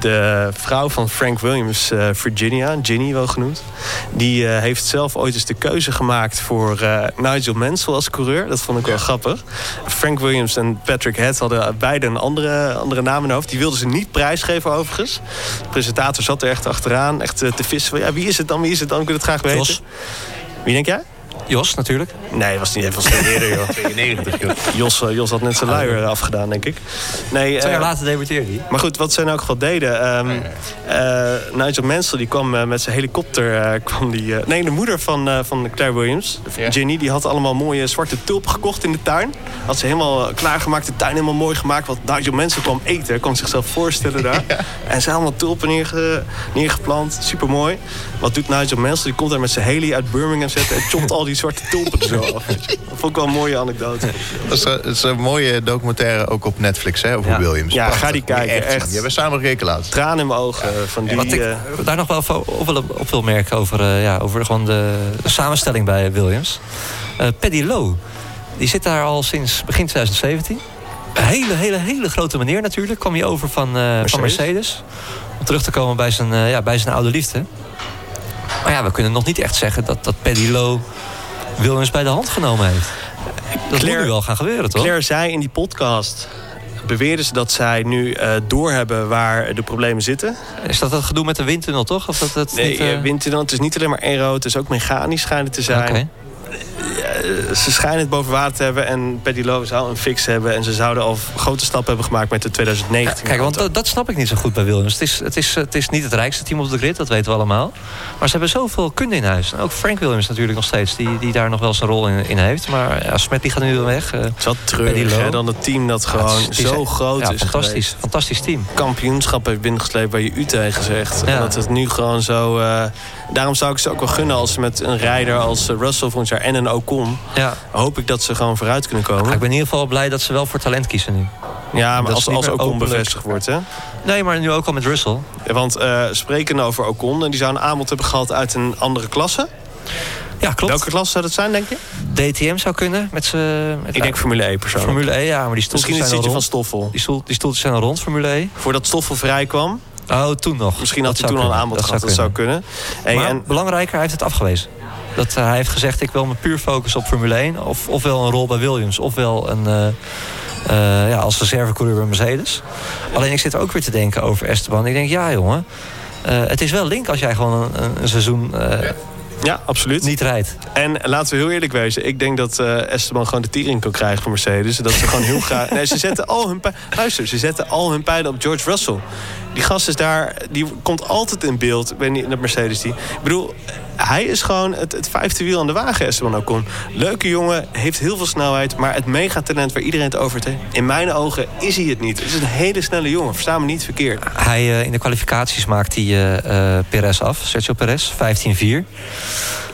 De vrouw van Frank Williams, eh, Virginia, Ginny wel genoemd... die eh, heeft zelf ooit eens de keuze gemaakt voor eh, Nigel Mansell als coureur. Dat vond ik wel grappig. Frank Williams en Patrick Head hadden beide een andere, andere naam in hun hoofd. Die wilden ze niet prijsgeven overigens. De presentator zat er echt achteraan, echt eh, te vissen. van, Ja, wie is het dan? Wie is het dan? Ik wil het graag weten. Jos. Wie denk jij? Jos, natuurlijk. Nee, was niet even veel eerder, joh. [LAUGHS] 92, joh. Jos, eh, Jos had net zijn luier afgedaan, denk ik. Nee, Twee eh, jaar later debuteerde hij. maar goed, wat ze in elk geval deden. ehm, eh, Nigel Mansell die kwam eh, met zijn helikopter. eh, kwam die, eh, nee, de moeder van, eh, van Claire Williams, Ja. Ginny, die had allemaal mooie zwarte tulpen gekocht in de tuin. Had ze helemaal eh, klaargemaakt, de tuin helemaal mooi gemaakt. Want Nigel Mansell kwam eten, kon zichzelf voorstellen daar. [LAUGHS] En ze had allemaal tulpen neerge, neergeplant, super mooi. Wat doet Nigel Mansell? Die komt daar met zijn heli uit Birmingham zetten en chopt al die zwarte tulpen er zo af. Dat vond ik wel een mooie anekdote. Dat is, eh, dat is een mooie documentaire ook op Netflix hè, over Ja. Williams. Ja, Prachtig. ga die kijken, echt. zien. Die hebben we samen gekeken laatst. Tranen in mijn ogen eh, van die... Wat ik eh, daar nog wel op wil, op wil merken over, eh, ja, over gewoon de, de samenstelling bij Williams. Eh Paddy Lowe, die zit daar al sinds begin 2017. Een hele, hele, hele grote meneer natuurlijk. Kwam hij over van, eh, van Mercedes. Om terug te komen bij zijn, eh, ja, bij zijn oude liefde. Maar ja, we kunnen nog niet echt zeggen dat, dat Paddy Lowe Williams bij de hand genomen heeft. Dat Claire- moet nu wel gaan gebeuren, toch? Claire zei in die podcast... beweerden ze dat zij nu eh, doorhebben waar de problemen zitten. Is dat het gedoe met de windtunnel, toch? Of dat, dat Nee, niet, eh, eh, windtunnel, het is niet alleen maar aero, het is ook mechanisch schijnt het te zijn. Eh, ze schijnen het boven water te hebben. En Paddy Lowe zou een fix hebben. En ze zouden al grote stappen hebben gemaakt met de 2019. Kijk, want dat, dat snap ik niet zo goed bij Williams. Het is, het, is, het is niet het rijkste team op de grid, dat weten we allemaal. Maar ze hebben zoveel kunde in huis. En ook Frank Williams natuurlijk nog steeds, die, die daar nog wel zijn rol in, in heeft. Maar ja, Smet die gaat nu weer weg. Uh, het is wat treurig, hè, dan het team dat gewoon ja, is, zo groot ja, is fantastisch, geweest. fantastisch team. Kampioenschap heeft binnengesleept waar je u tegen zegt. En dat het nu gewoon zo... Uh, daarom zou ik ze ook wel gunnen als ze met een rijder als Russell volgend jaar en een Ocon... Ja. hoop ik dat ze gewoon vooruit kunnen komen. ik ben in ieder geval blij dat ze wel voor talent kiezen nu. Ja, maar als, als Ocon bevestigd wordt, hè? Nee, maar nu ook al met Russell. Ja, want uh, spreken over Ocon, die zou een aanbod hebben gehad uit een andere klasse. Ja, klopt. Welke klasse zou dat zijn, denk je? DTM zou kunnen. Met met ik denk Formule E persoonlijk. Formule E, ja, maar die stoeltjes Misschien het al van. Stoffel. Die, stoel, die stoeltjes zijn al rond, Formule E. Voordat Stoffel vrij kwam. Oh, toen nog. Misschien dat had hij toen al een aanbod gehad. Dat zou kunnen. Hey, maar en... belangrijker, hij heeft het afgewezen. Dat, uh, hij heeft gezegd, ik wil me puur focussen op Formule 1. Of, ofwel een rol bij Williams, ofwel een... Uh, uh, ja, als reservecoureur bij Mercedes. Alleen ik zit ook weer te denken over Esteban. Ik denk, ja jongen, het is wel link als jij gewoon een, een seizoen... Ja, absoluut. Niet rijdt. En laten we heel eerlijk wezen. Ik denk dat Esteban gewoon de tiering kan krijgen van Mercedes. Dat ze gewoon heel [LAUGHS] graag... Nee, ze zetten al hun pijlen... Luister, ze zetten al hun pijlen op George Russell. Die gast is daar... Die komt altijd in beeld. Ik weet niet, dat Mercedes die... Ik bedoel, hij is gewoon het, het vijfde wiel aan de wagen, Esteban Ocon. Leuke jongen, heeft heel veel snelheid. Maar het megatalent waar iedereen het over heeft... In mijn ogen is hij het niet. Het is een hele snelle jongen. Versta me niet verkeerd. Hij, uh, in de kwalificaties maakt hij uh, Perez af. Sergio Perez, 15-4.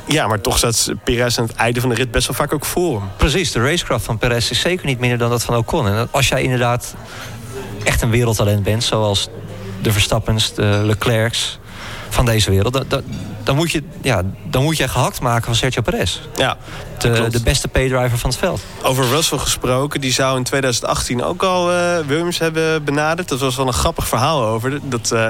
Ja, maar toch staat Perez aan het einde van de rit best wel vaak ook voor hem. Precies, de racecraft van Perez is zeker niet minder dan dat van Ocon. En als jij inderdaad echt een wereldtalent bent... zoals de Verstappens, de Leclercs van deze wereld... Dan, moet, je, ja, dan moet je gehakt maken van Sergio Perez. Ja, de, de beste paydriver van het veld. Over Russell gesproken, die zou in 2018 ook al uh, Williams hebben benaderd. Dat was wel een grappig verhaal over. Dat... Uh,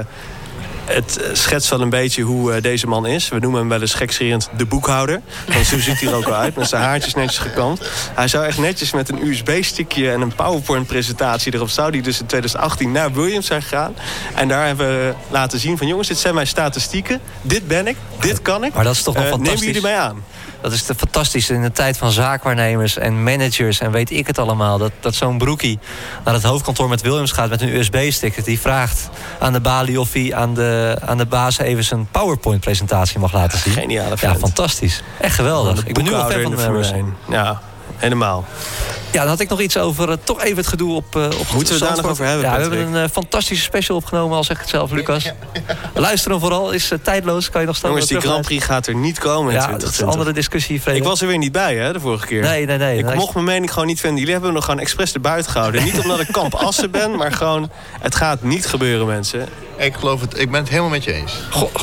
het schetst wel een beetje hoe uh, deze man is. We noemen hem wel eens gekscherend de boekhouder. Want zo ziet hij er ook al uit, met zijn haartjes netjes gekamd. Hij zou echt netjes met een USB-stickje en een PowerPoint-presentatie erop... zou hij dus in 2018 naar Williams zijn gegaan. En daar hebben we laten zien van... jongens, dit zijn mijn statistieken. Dit ben ik, dit kan ik. Maar dat is toch wel uh, fantastisch. Neem jullie mee aan. Dat is te fantastisch in de tijd van zaakwaarnemers en managers en weet ik het allemaal. Dat, dat zo'n broekie naar het hoofdkantoor met Williams gaat met een USB-stick. Die vraagt aan de balie of hij aan de, aan de baas even zijn PowerPoint-presentatie mag laten zien. Geniale Ja, fantastisch. Echt geweldig. Ik ben nu al fan van de Russell. Ja, helemaal. Ja, dan had ik nog iets over uh, toch even het gedoe op, uh, op Moeten we daar nog over hebben? Ja, we hebben een uh, fantastische special opgenomen, al zeg ik het zelf, Lucas. Ja, ja. Luister hem vooral, is tijdloos, kan je nog staan. Jongens, die Grand Prix gaat er niet komen in Ja, dat is een andere discussie, Vrede. Ik was er weer niet bij, hè, de vorige keer. Nee, nee, nee. Ik nee. mocht mijn mening gewoon niet vinden. Jullie hebben me nog gewoon expres erbuiten gehouden. niet omdat ik kamp Assen ben, maar gewoon... Het gaat niet gebeuren, mensen. Ik geloof het, ik ben het helemaal met je eens. Goh,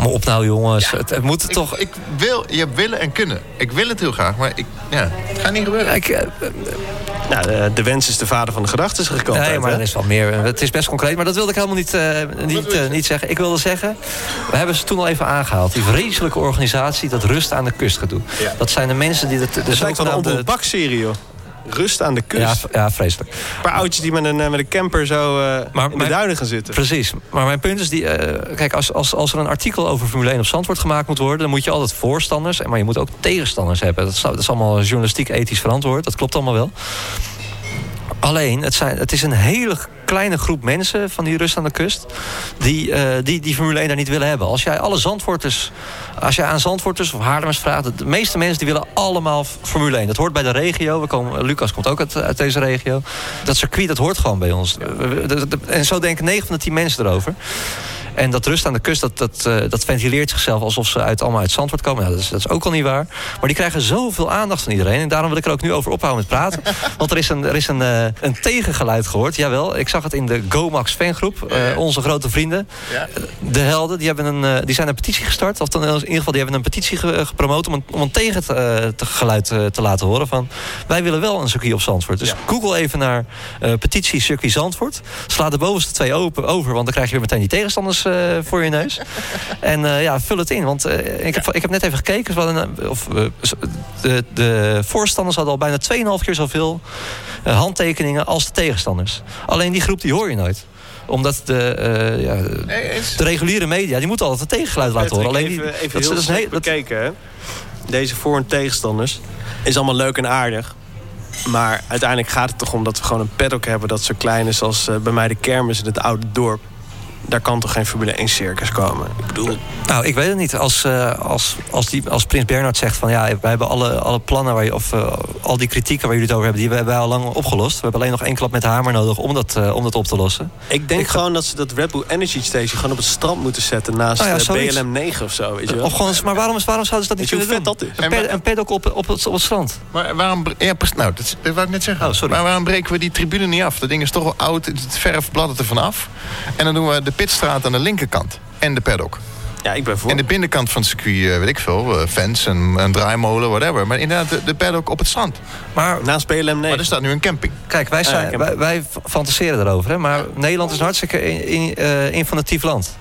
kom maar op nou, jongens. Ja, het, het, moet ik, toch... Ik wil, je willen en kunnen. Ik wil het heel graag, maar ik, ja, het gaat niet gebeuren. Ik, uh, nou, de, de, wens is de vader van de gedachten, altijd. Nee, maar hè? er is wel meer. Het is best concreet, maar dat wilde ik helemaal niet, uh, niet, uh, niet zeggen. Ik wilde zeggen, we hebben ze toen al even aangehaald. Die vreselijke organisatie, dat rust aan de kust gaat doen. Ja. Dat zijn de mensen die... De, de Het lijkt wel een bakserie, joh. Rust aan de kust. Ja, ja vreselijk. Een paar oudjes die met een, met een camper zo uh, maar in de duinen gaan zitten. Precies. Maar mijn punt is... Die, uh, kijk, als, als, als er een artikel over Formule 1 op Zandvoort gemaakt moet worden... dan moet je altijd voorstanders... maar je moet ook tegenstanders hebben. Dat is, dat is allemaal journalistiek ethisch verantwoord. Dat klopt allemaal wel. Alleen, het, zijn, het is een hele kleine groep mensen van die rust aan de kust... die, uh, die, die Formule 1 daar niet willen hebben. Als jij alle Zandvoorters... Als jij aan Zandvoorters of Haarlemmers vraagt... de meeste mensen die willen allemaal Formule 1. Dat hoort bij de regio. We komen, Lucas komt ook uit, uit deze regio. Dat circuit, dat hoort gewoon bij ons. En zo denken 9 van de 10 mensen erover. En dat rust aan de kust, dat, dat, uh, dat ventileert zichzelf alsof ze uit, allemaal uit Zandvoort komen. Dat, is, dat is ook al niet waar. Maar die krijgen zoveel aandacht van iedereen. En daarom wil ik er ook nu over ophouden met praten. [LAUGHS] Want er is een, er is een, uh, een tegengeluid gehoord. Jawel, ik zag het in de GoMax fangroep. Uh, onze grote vrienden. Ja. De helden, die, hebben een, die zijn een petitie gestart. Of dan, in ieder geval, die hebben een petitie ge, gepromoot... om een, om een tegengeluid te laten horen van... wij willen wel een circuit op Zandvoort. Dus ja. google even naar petitie circuit Zandvoort. Sla de bovenste twee open over, want dan krijg je weer meteen die tegenstanders uh, voor je neus. [LAUGHS] en uh, ja, vul het in. Want uh, ik, heb, ik heb net even gekeken. Een, of, de, de voorstanders hadden al bijna 2,5 keer zoveel handtekeningen als de tegenstanders. Alleen die groep die hoor je nooit omdat de, uh, ja, de reguliere media die moeten altijd een tegengeluid laten horen. Alleen die, even, even dat, heel dat dat, bekeken, hè? deze voor- en tegenstanders. Is allemaal leuk en aardig. Maar uiteindelijk gaat het toch om dat we gewoon een paddock hebben... dat zo klein is als uh, bij mij de kermis in het oude dorp daar kan toch geen Formule 1 circus komen? Ik bedoel... Nou, ik weet het niet. Als, uh, als, als, die, als Prins Bernhard zegt van ja, wij hebben alle, alle plannen waar je, of uh, al die kritieken waar jullie het over hebben, die hebben wij al lang opgelost. We hebben alleen nog één klap met de hamer nodig om dat, uh, om dat op te lossen. Ik denk ik gewoon dat ze dat Red Bull Energy Station gewoon op het strand moeten zetten naast nou ja, BLM 9 of zo. Weet je wel? Of gewoon, maar waarom, waarom zouden ze dat niet kunnen doen? dat is? Een, pad, een paddock op, op, het, op het strand. Maar waarom... Ja, nou, dat, dat wou ik net zeggen. Oh, sorry. Maar waarom breken we die tribune niet af? Dat ding is toch wel oud, het verf bladdert er vanaf. En dan doen we de pitstraat aan de linkerkant. En de paddock. Ja, ik ben voor. En de binnenkant van het circuit, weet ik veel, fans, een, een draaimolen, whatever. Maar inderdaad, de, de paddock op het strand. Maar naast BLM 9. Maar er staat nu een camping. Kijk, wij, zijn, wij, wij, fantaseren erover, hè, maar Nederland is een hartstikke in, uh, informatief land.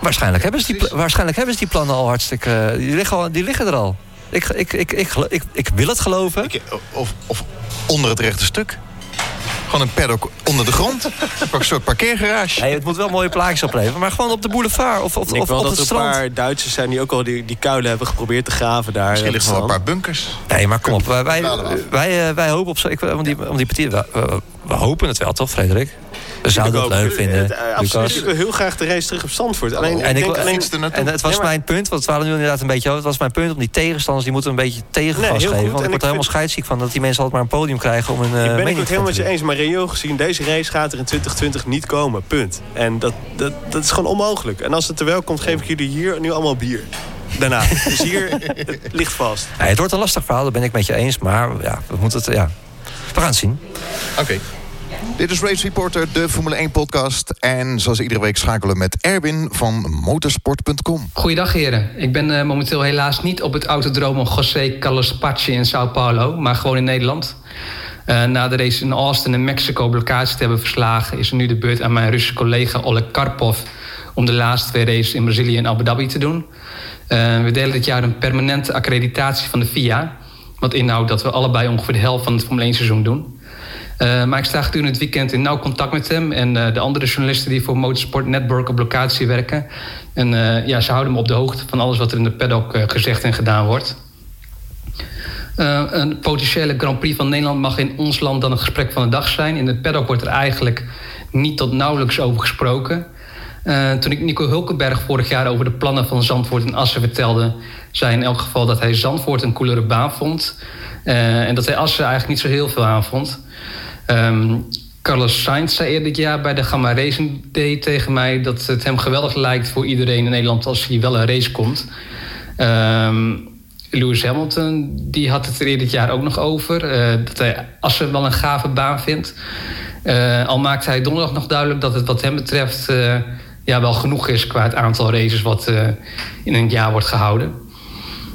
Waarschijnlijk hebben, ze die, waarschijnlijk hebben ze die plannen al hartstikke... Die liggen, al, die liggen er al. Ik, ik, ik, ik, ik, ik wil het geloven. Ik, of, of onder het rechte stuk. Gewoon een paddock onder de grond. een soort parkeergarage. Nee, het moet wel mooie plaatjes opleveren. Maar gewoon op de boulevard of, of, ik of wel op dat het er strand. een paar Duitsers zijn die ook al die, die kuilen hebben geprobeerd te graven daar. Misschien liggen er wel een paar bunkers. Nee, maar kom op. Wij, wij, wij, wij hopen op zo. Ik, om die, om die partij, we, hopen het wel, toch, Frederik? We zouden het leuk vinden. Het, uh, absoluut. Ik wil heel graag de race terug op Zandvoort. Alleen, en, ik ik, denk alleen, en het was mijn punt, want het waren nu inderdaad een beetje. Het was mijn punt om die tegenstanders, die moeten een beetje tegengas nee, geven. Goed. Want ik word er helemaal scheidsziek van dat die mensen altijd maar een podium krijgen om een uh, Ik ben het helemaal met je eens, maar reëel gezien, deze race gaat er in 2020 niet komen. Punt. En dat, dat, dat is gewoon onmogelijk. En als het er wel komt, geef ik jullie hier nu allemaal bier. Daarna. [LAUGHS] dus hier, het ligt vast. Ja, het wordt een lastig verhaal, dat ben ik met je eens. Maar ja, we moeten het, ja. We gaan het zien. Oké. Okay. Dit is Race Reporter, de Formule 1 podcast. En zoals iedere week schakelen we met Erwin van motorsport.com. Goeiedag heren. Ik ben uh, momenteel helaas niet op het autodroom José Carlos Pache in Sao Paulo, maar gewoon in Nederland. Uh, na de race in Austin en Mexico blokkades te hebben verslagen, is er nu de beurt aan mijn Russische collega Oleg Karpov om de laatste twee races in Brazilië en Abu Dhabi te doen. Uh, we delen dit jaar een permanente accreditatie van de FIA, wat inhoudt dat we allebei ongeveer de helft van het Formule 1 seizoen doen. Uh, maar ik sta gedurende het weekend in nauw contact met hem en uh, de andere journalisten die voor Motorsport Network op locatie werken. En uh, ja, ze houden me op de hoogte van alles wat er in de paddock gezegd en gedaan wordt. een potentiële Grand Prix van Nederland mag in ons land dan een gesprek van de dag zijn. In het paddock wordt er eigenlijk niet tot nauwelijks over gesproken. toen ik Nico Hulkenberg vorig jaar over de plannen van Zandvoort en Assen vertelde, zei in elk geval dat hij Zandvoort een coolere baan vond. en dat hij Assen eigenlijk niet zo heel veel aan vond. Um, Carlos Sainz zei eerder dit jaar bij de Gamma Racing tegen mij... dat het hem geweldig lijkt voor iedereen in Nederland als hij wel een race komt. Um, Lewis Hamilton die had het er eerder dit jaar ook nog over. Uh, dat hij Assen wel een gave baan vindt. Uh, al maakte hij donderdag nog duidelijk dat het wat hem betreft... Uh, ja, wel genoeg is qua het aantal races wat in een jaar wordt gehouden.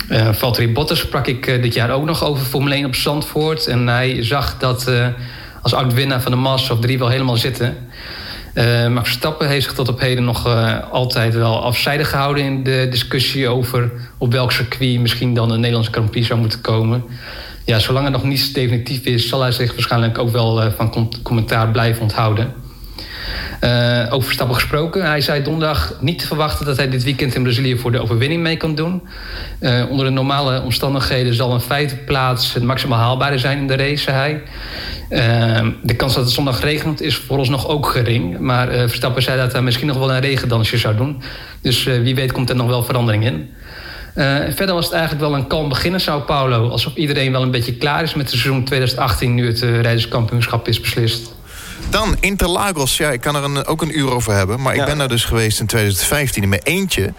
Uh, Valtteri Bottas sprak ik dit jaar ook nog over Formule 1 op Zandvoort. En hij zag dat als oud-winnaar van de Masters of 3 wel helemaal zitten. Uh, Max Verstappen heeft zich tot op heden nog uh, altijd wel afzijdig gehouden in de discussie over op welk circuit misschien dan een Nederlandse Grand zou moeten komen. Ja, zolang het nog niet definitief is, zal hij zich waarschijnlijk ook wel uh, van commentaar blijven onthouden. Uh, over Verstappen gesproken. Hij zei donderdag niet te verwachten dat hij dit weekend in Brazilië voor de overwinning mee kan doen. Uh, onder de normale omstandigheden zal een vijfde plaats het maximaal haalbare zijn in de race, zei hij. Uh, de kans dat het zondag regent is vooralsnog ook gering. Maar Verstappen zei dat hij misschien nog wel een regendansje zou doen. Dus wie weet komt er nog wel verandering in. Verder was het eigenlijk wel een kalm begin in Sao Paulo. Alsof iedereen wel een beetje klaar is met het seizoen 2018... nu het uh, rijderskampioenschap is beslist. Dan Interlagos. Ja, ik kan er een, ook een uur over hebben. Maar ik ben daar dus geweest in 2015 in mijn eentje.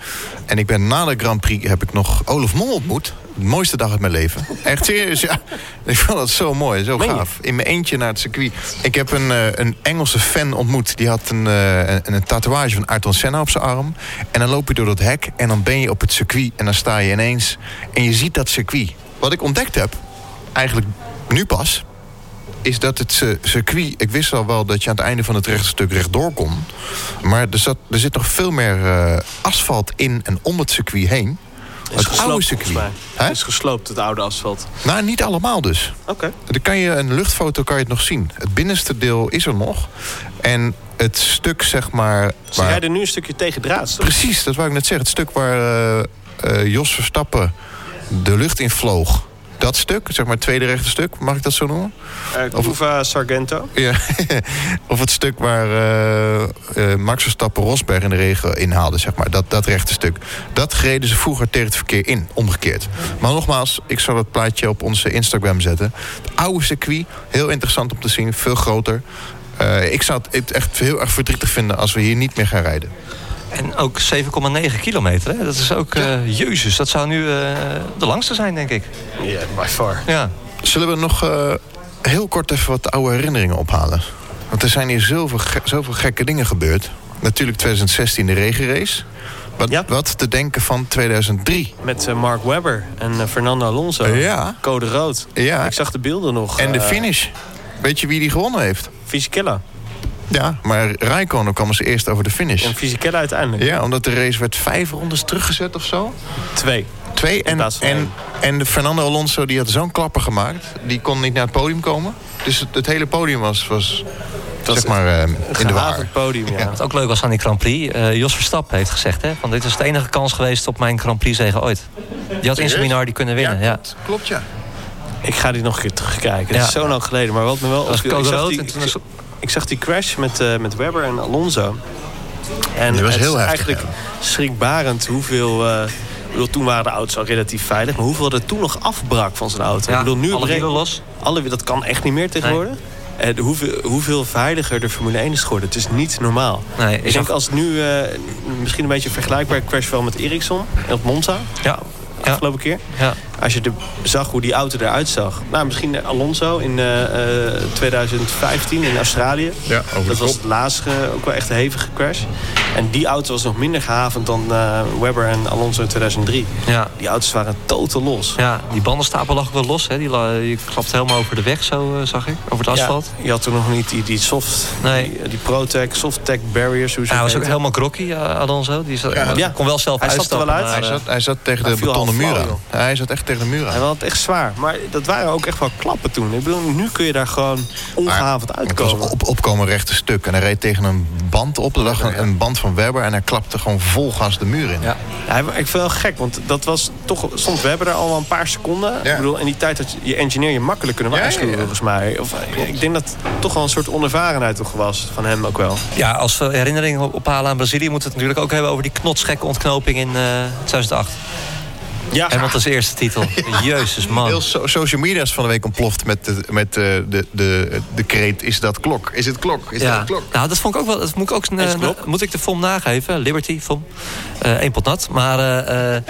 En ik ben na de Grand Prix heb ik nog Olaf Mol ontmoet. De mooiste dag uit mijn leven. Echt serieus, ja. [LAUGHS] Ik vond dat zo mooi, zo gaaf. In mijn eentje naar het circuit. Ik heb een, uh, een Engelse fan ontmoet. Die had een, uh, een, een, tatoeage van Ayrton Senna op zijn arm. En dan loop je door dat hek en dan ben je op het circuit. En dan sta je ineens en je ziet dat circuit. Wat ik ontdekt heb, eigenlijk nu pas is dat het circuit... Ik wist al wel dat je aan het einde van het rechtstuk rechtdoor kon. Maar er, zat, er zit nog veel meer uh, asfalt in en om het circuit heen. Het, het oude circuit. Het is gesloopt, het oude asfalt. Nou, niet allemaal dus. Oké. Okay. Dan kan je een luchtfoto kan je het nog zien. Het binnenste deel is er nog. En het stuk, zeg maar... Ze waar... rijden nu een stukje tegen draad. Precies, dat wou ik net zeggen. Het stuk waar uh, uh, Jos Verstappen de lucht in vloog. Dat stuk, zeg maar het tweede rechte stuk, mag ik dat zo noemen? Uh, Cuva Sargento. Ja, [LAUGHS] of het stuk waar uh, uh, Max Verstappen Rosberg in de regen inhaalde, zeg maar. Dat, dat rechte stuk. Dat reden ze vroeger tegen het verkeer in, omgekeerd. Maar nogmaals, ik zal het plaatje op onze Instagram zetten. Het oude circuit, heel interessant om te zien, veel groter. ik zou het echt heel erg verdrietig vinden als we hier niet meer gaan rijden. En ook 7,9 kilometer. Hè? Dat is ook, uh, jezus, dat zou nu uh, de langste zijn, denk ik. Ja, yeah, by far. Ja. Zullen we nog uh, heel kort even wat oude herinneringen ophalen? Want er zijn hier zoveel, ge zoveel gekke dingen gebeurd. Natuurlijk 2016 de regenrace. Wat, ja. wat te denken van 2003? Met Mark Webber en Fernando Alonso. Ja. Code rood. Ja. Ik zag de beelden nog. En de finish. Weet je wie die gewonnen heeft? Fisichella. Ja, maar Rijkonen kwam als eerst over de finish. En Fisichella uiteindelijk. Ja, omdat de race werd vijf rondes teruggezet of zo. Twee. Twee. En, en, en de Fernando Alonso die had zo'n klapper gemaakt. Die kon niet naar het podium komen. Dus het, het hele podium was, was dat zeg maar, uh, in de waar. podium, ja. Wat ook leuk was aan die Grand Prix. Uh, Jos Verstappen heeft gezegd... Hè, van dit is de enige kans geweest op mijn Grand Prix zegen ooit. Die had in Seminar die kunnen winnen. Ja, ja. klopt, klopt ja. Ik ga die nog een keer terugkijken. Dat Ja. is zo lang geleden. Maar wat me wel Dat was ik zag rood die- en toen is- Ik zag die crash met, eh, met Webber en Alonso. En was het heel is heftig, eigenlijk schrikbarend hoeveel... eh, ik bedoel, toen waren de auto's al relatief veilig. Maar hoeveel er toen nog afbrak van zijn auto. Ja, ik bedoel, nu alle wielen los. Alle, dat kan echt niet meer tegenwoordig. En hoeveel, hoeveel veiliger de Formule 1 is geworden. Het is niet normaal. Nee, ik ik denk als nu eh, misschien een beetje vergelijkbaar crash wel met Ericsson en op Monza. Ja, ja, Afgelopen keer. ja. Als je de, zag hoe die auto eruit zag. Nou, misschien Alonso in eh, eh, 2015 in Australië. Ja, over Dat was het laatste, ook wel echt een hevige crash. En die auto was nog minder gehavend dan eh, Webber en Alonso in 2003. ja. Die auto's waren totaal los. Ja, die bandenstapel lag wel los. Hè. Die, die klapte helemaal over de weg, zo eh, zag ik. Over het asfalt. Ja, je had toen nog niet die, die soft, Nee. die, die ProTech, SoftTech barriers. Hoe ze Ja, hij was ook helemaal grokky, eh, Alonso. Die zat, Ja. kon wel zelf Hij zat er uitstappen. wel uit. maar, Hij eh, zat, hij zat tegen Hij de betonnen aan. Hij zat echt tegen de muur Hij had het echt zwaar. Maar dat waren ook echt wel klappen toen. Ik bedoel, nu kun je daar gewoon ongehavend Het was uitkomen. een op, opkomen rechte stuk. En hij reed tegen een band op. Er lag een, een band van Webber. En hij klapte gewoon vol gas de muur in. Ja. Ja, ik vind het wel gek, want dat was toch... Soms, we hebben er al wel een paar seconden. Ja. Ik bedoel, in die tijd had je engineer je makkelijk kunnen waarschuwen, ja, ja. volgens mij. Of, eh, ik denk dat het toch wel een soort onervarenheid toch was, van hem ook wel. ja, als we herinneringen op- ophalen aan Brazilië... moeten we het natuurlijk ook hebben over die knotsgekke ontknoping in eh 2008. Ja, Hamilton's eerste titel. [LAUGHS] Jezus, man. Heel so- social media is van de week ontploft met, de, met de, de, de, de kreet... Is dat klok? Is het klok? Is dat Ja, een klok? nou, dat vond ik ook wel. Dat moet ik ook. Eh, moet ik de FOM nageven? Liberty, FOM. Eh Eén pot nat. Maar eh, eh,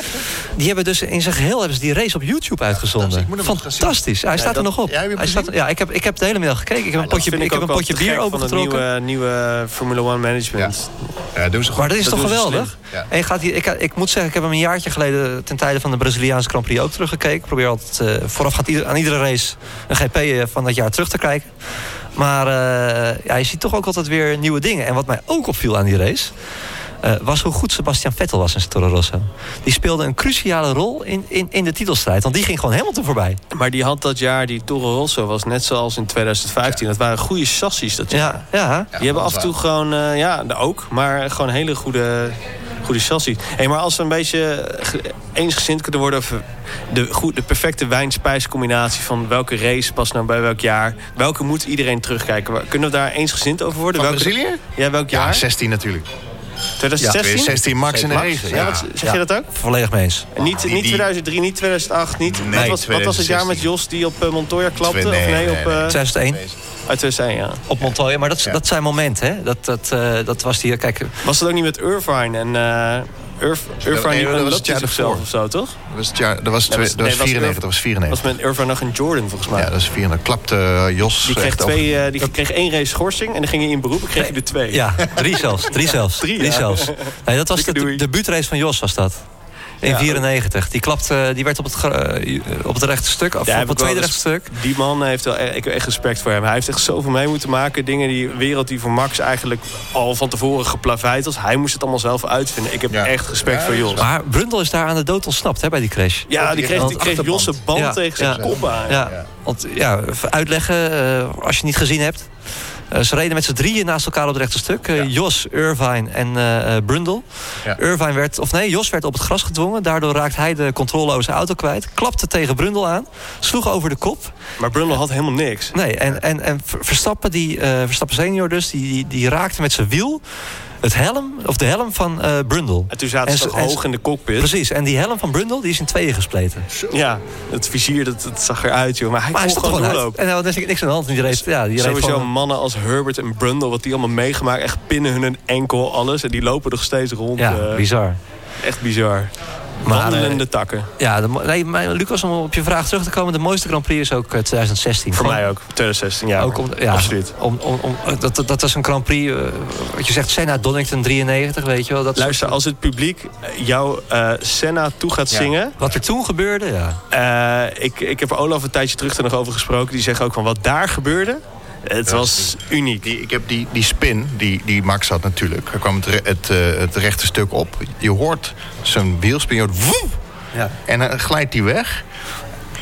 die hebben dus in zijn geheel hebben ze die race op YouTube uitgezonden. Fantastisch. Hij staat dat- er nog op. Ja, Hij staat, ja, ik heb, ik heb de hele middag gekeken. Ik heb een dat potje, ik heb een potje bier gek van het opengetrokken. nieuwe, nieuwe Formula One management. Ja, doen ze goed. Maar dat is Dat toch geweldig? Ja. En je gaat hier, ik, ik moet zeggen, ik heb hem een jaartje geleden... ten tijde van de Braziliaanse Grand Prix ook teruggekeken. Ik probeer altijd eh, voorafgaand ieder- aan iedere race... een GP van dat jaar terug te kijken. Maar eh, ja, je ziet toch ook altijd weer nieuwe dingen. En wat mij ook opviel aan die race... eh, was hoe goed Sebastian Vettel was in zijn Toro Rosso. Die speelde een cruciale rol in, in, in de titelstrijd. Want die ging gewoon Hamilton voorbij. Maar die had dat jaar, die Toro Rosso, was net zoals in 2015. Dat waren goede chassis dat jaar. Ja, ja. Die hebben af en toe gewoon, eh, ja, ook, maar gewoon hele goede, goede chassis. Hey, maar als we een beetje ge- eensgezind kunnen worden over de, goed, de perfecte wijn-spijscombinatie van welke race past nou bij welk jaar, welke moet iedereen terugkijken? Kunnen we daar eensgezind over worden? Van welke, Brazilië? Ja, welk Ja, jaar? 16 natuurlijk. 2016? 16 max in de Max? regen. Ja, Ja. wat, zeg Ja. je dat ook? Volledig mee eens. En niet, die- niet die- 2003, niet 2008, niet. Nee, wat, was, wat was het jaar met 2016. Jos die op eh, Montoya klapte? Nee, of nee, nee, op nee. eh 2001 uit 2001, ja. op Montoya. Maar dat, Ja. dat zijn momenten, hè. Dat, dat, eh, dat was die... Kijk, Was het ook niet met Irvine en eh Irv, Irvine nee, die dat was het jaar zichzelf daarvoor. of zo, toch? Dat was, het jaar, dat was, twee- was- dat nee, was was 94. Dat was was 94. met Irvine nog een Jordan, volgens mij. Ja, dat is 94. Klapte eh, Jos die kreeg, twee, eh, die kreeg één race schorsing en dan ging hij in beroep en kreeg hij er twee. Ja, drie zelfs. Drie zelfs. Drie, Drie, ja. zelfs. Nee, dat was de doei. debuutrace van Jos, was dat. In Ja. 94. Die, klapte, die werd op het, eh, op het rechte stuk, of op het tweede rechte stuk. Die man heeft wel, ik heb echt respect voor hem. Hij heeft echt zoveel mee moeten maken. Dingen die wereld die voor Max eigenlijk al van tevoren geplaveid was. Hij moest het allemaal zelf uitvinden. Ik heb Ja. echt respect Ja, voor Jos. Maar Brundle is daar aan de dood ontsnapt hè, bij die crash. Ja, die kreeg, die kreeg. Jos een band Ja, tegen zijn ja. kop aan. Ja, want ja, uitleggen, eh, als je het niet gezien hebt. Eh, ze reden met z'n drieën naast elkaar op het rechte stuk. Eh, Jos, Irvine en eh, Brundle. Ja. Irvine werd, of nee, Jos werd op het gras gedwongen. Daardoor raakte hij de controle over zijn auto kwijt. Klapte tegen Brundle aan. Sloeg over de kop. Maar Brundle had helemaal niks. Nee, en, en, en Verstappen, die, Verstappen senior dus, die, die, die raakte met zijn wiel het helm, of de helm van eh Brundle. En toen zaten En ze ze- toch en hoog in de cockpit. Precies, en die helm van Brundle die is in tweeën gespleten. Ja, het vizier, dat, dat zag eruit, joh. Maar hij Maar hij kon stond gewoon doorlopen. En er was niks aan de hand. Die reed, ja, die Sowieso gewoon- mannen als Herbert en Brundle, wat die allemaal meegemaakt. Echt pinnen hun enkel, alles. En die lopen nog steeds rond. Ja, eh, bizar. echt bizar. Maar, Wandelende takken. Ja, de, nee, Lucas, om op je vraag terug te komen... de mooiste Grand Prix is ook eh, 2016. Voor Gewoon- mij ook. 2016, ja. Ook om, ja, absoluut. Om, om, om, dat, dat, dat was een Grand Prix, eh, wat je zegt, Senna, Donington 93, weet je wel. Dat Luister, soort- als het publiek jou eh, Senna toe gaat Ja. zingen... Wat er toen gebeurde, ja. eh, ik, ik heb er Olaf een tijdje terug er nog over gesproken. Die zegt ook van wat daar gebeurde... Het was uniek. Die, ik heb die, die spin, die, die Max had natuurlijk. Er kwam het, eh, het rechte stuk op. Je hoort zijn wielspin, je hoort woe! Ja. En dan glijdt hij weg.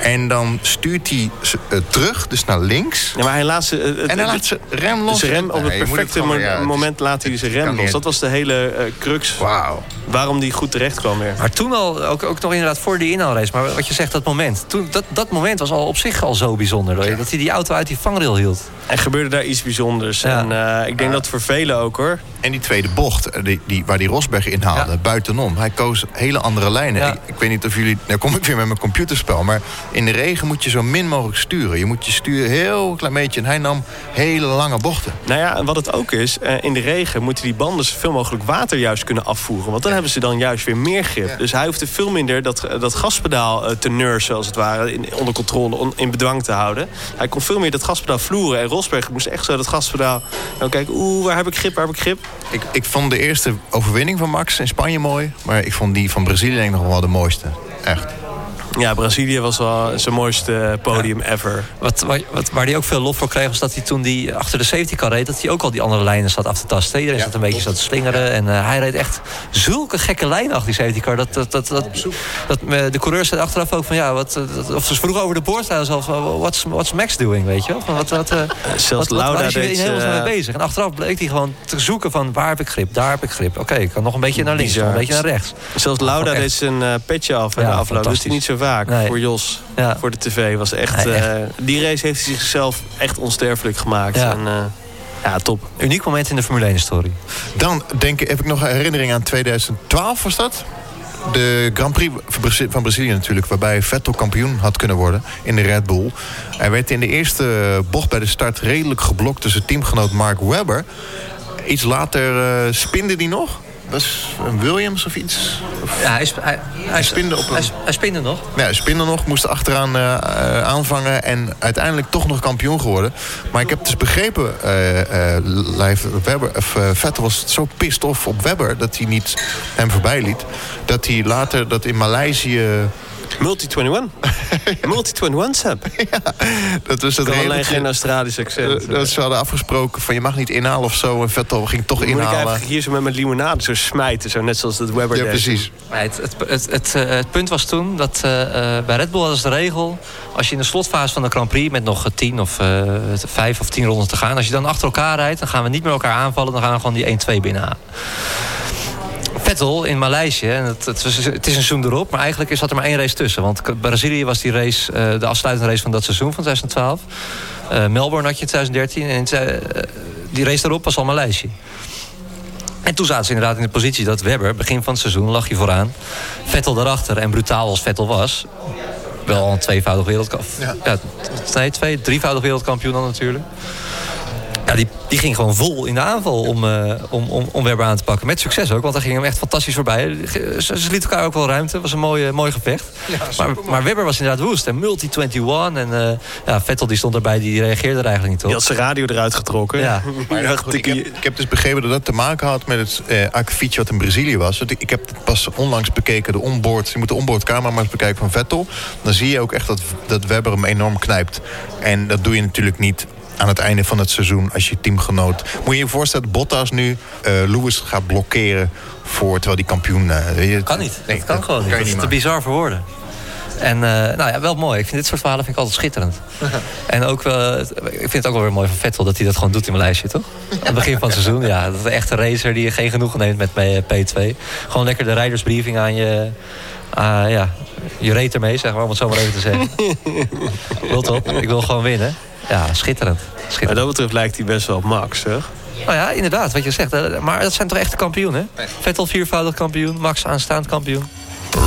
En dan stuurt hij z- eh, terug, dus naar links. Ja, maar hij laat ze... het- En dan laat ze rem los. rem, op het perfecte gewoon- mo- ja, het is- moment laat hij zijn kan rem los. Dat was de hele crux Wauw. waarom die goed terecht kwam weer. Maar toen al, ook, ook nog inderdaad voor die inhaalrace. Maar wat je zegt, dat moment. Toen, dat, dat moment was al op zich al zo bijzonder. Dat hij die auto uit die vangrail hield. En gebeurde daar iets bijzonders. Ja. En eh, ik denk dat voor velen ook hoor. En die tweede bocht, die, die, waar die Rosberg in haalde, Ja. buitenom. Hij koos hele andere lijnen. Ja. Ik, ik weet niet of jullie... Nou kom ik weer met mijn computerspel. Maar in de regen moet je zo min mogelijk sturen. Je moet je sturen heel klein beetje. En hij nam hele lange bochten. Nou ja, en wat het ook is, eh, in de regen moeten die banden zoveel mogelijk water juist kunnen afvoeren. Want dan hebben ze dan juist weer meer grip. Dus hij hoefde veel minder dat, dat gaspedaal eh, te nursen, als het ware, in, onder controle, on- in bedwang te houden. Hij kon veel meer dat gaspedaal vloeren. En Rosberg moest echt zo dat gaspedaal. Nou, kijken, oeh, waar heb ik grip, waar heb ik grip? Ik, ik vond de eerste overwinning van Max in Spanje mooi. Maar ik vond die van Brazilië denk ik nog wel de mooiste. Echt. Ja, Brazilië was wel zijn mooiste podium ever. Wat, wat, waar hij ook veel lof voor kreeg, was dat hij toen die achter de safety car reed... dat hij ook al die andere lijnen zat af te tasten. Iedereen Ja, zat een beetje zat te slingeren. En eh, hij reed echt zulke gekke lijnen achter die safety car. Dat, dat, dat, dat, dat, de coureurs zeiden achteraf ook van... ja, wat, eh, of ze vroegen over de boord zelf van... what's, what's Max doing, weet je wel? Van, wat, wat, eh, [LAUGHS] Zelfs wat, Lauda hij deed... in hemelsnaam eh, mee bezig? En achteraf bleek hij gewoon te zoeken van... waar heb ik grip, daar heb ik grip. Oké, ik kan nog een beetje naar links, nog een beetje naar rechts. Zelfs Lauda deed zijn petje af Ja, de afloop. Fantastisch. hij niet zo vaak Nee. voor Jos. Ja. Voor de tv was echt, Nee, echt. eh, Die race heeft hij zichzelf echt onsterfelijk gemaakt. Ja. En, eh, ja, top. Uniek moment in de Formule 1-historie. Dan denk ik, heb ik nog een herinnering aan 2012 was dat? De Grand Prix van Brazi- van Brazilië natuurlijk, waarbij Vettel kampioen had kunnen worden in de Red Bull. Hij werd in de eerste bocht bij de start redelijk geblokt tussen teamgenoot Mark Webber. Iets later eh, spinde hij nog. Was een Williams of iets? Of, Ja, hij, sp- hij, hij, spinde op een- hij, hij spinde nog. ja, hij spinde nog, moest achteraan eh, eh, aanvangen en uiteindelijk toch nog kampioen geworden. Maar ik heb dus begrepen, Leif Webber, of, Vettel was zo pissed off op Webber dat hij niet hem voorbij liet. Dat hij later dat in Maleisië. Multi 21. Multi 21 Seb. [LAUGHS] Dat was dat Ik kan alleen geen Australisch accent. eh, dat ze hadden afgesproken van je mag niet inhalen of zo. En Vettel ging toch Moet ik inhalen. eigenlijk hier zo met mijn limonade zo smijten. Zo net zoals dat Webber Ja, deed. precies. Nee, het, het, het, het, eh, het punt was toen dat eh, eh, bij Red Bull hadden ze de regel... als je in de slotfase van de Grand Prix met nog tien of eh, vijf of tien ronden te gaan... als je dan achter elkaar rijdt, dan gaan we niet meer elkaar aanvallen... dan gaan we gewoon die 1-2 binnenhalen. Vettel in Maleisië, en het, het, was- het is een seizoen erop... maar eigenlijk is- zat er maar één race tussen. Want Brazilië was die race, eh, de afsluitende race van dat seizoen van 2012. Eh, Melbourne had je in 2013 en eh, die race daarop was al Maleisië. En toen zaten ze inderdaad in de positie dat Webber, begin van het seizoen, lag je vooraan. Vettel daarachter en brutaal als Vettel was. Wel al een tweevoudig wereldkampioen. Ja. nee, twee, drievoudig wereldkampioen dan natuurlijk. Ja, die, die ging gewoon vol in de aanval om, eh, om, om, om Webber aan te pakken. Met succes ook, want hij ging hem echt fantastisch voorbij. Ze, ze lieten elkaar ook wel ruimte. Het was een mooi, mooi gevecht. maar, maar Webber was inderdaad woest. En multi-21. En eh, ja, Vettel die stond erbij, die reageerde er eigenlijk niet Die op. had zijn radio eruit getrokken. Ja. [LAUGHS] Maar goed, ik, ik- heb, ik heb dus begrepen dat dat te maken had met het eh akkefietje wat in Brazilië was. Ik heb pas onlangs bekeken de onboard. Je moet de onboardcamera maar eens bekijken van Vettel. Dan zie je ook echt dat, dat Webber hem enorm knijpt. En dat doe je natuurlijk niet aan het einde van het seizoen als je teamgenoot. Moet je je voorstellen dat Bottas nu eh Lewis gaat blokkeren voor terwijl die kampioen. eh, je, Kan niet. Nee, dat kan gewoon niet. Kan Dat is te bizar voor woorden. En uh, nou ja, wel mooi. Ik vind dit soort verhalen vind ik altijd schitterend. [LAUGHS] en ook wel, ik vind het ook wel weer mooi van Vettel dat hij dat gewoon doet in mijn lijstje, toch? Aan het begin van het seizoen, ja. Dat is echt een racer die geen genoegen neemt met P2. Gewoon lekker de rijdersbriefing aan je... Uh, ja, je reet ermee, zeg maar, om het zo maar even te zeggen. [LAUGHS] wil top, ik wil gewoon winnen. Ja, schitterend. schitterend. Maar dat betreft lijkt hij best wel op Max, zeg. Nou ja, inderdaad, wat je zegt. Maar dat zijn toch echte kampioenen? Vettel viervoudig kampioen, Max aanstaand kampioen.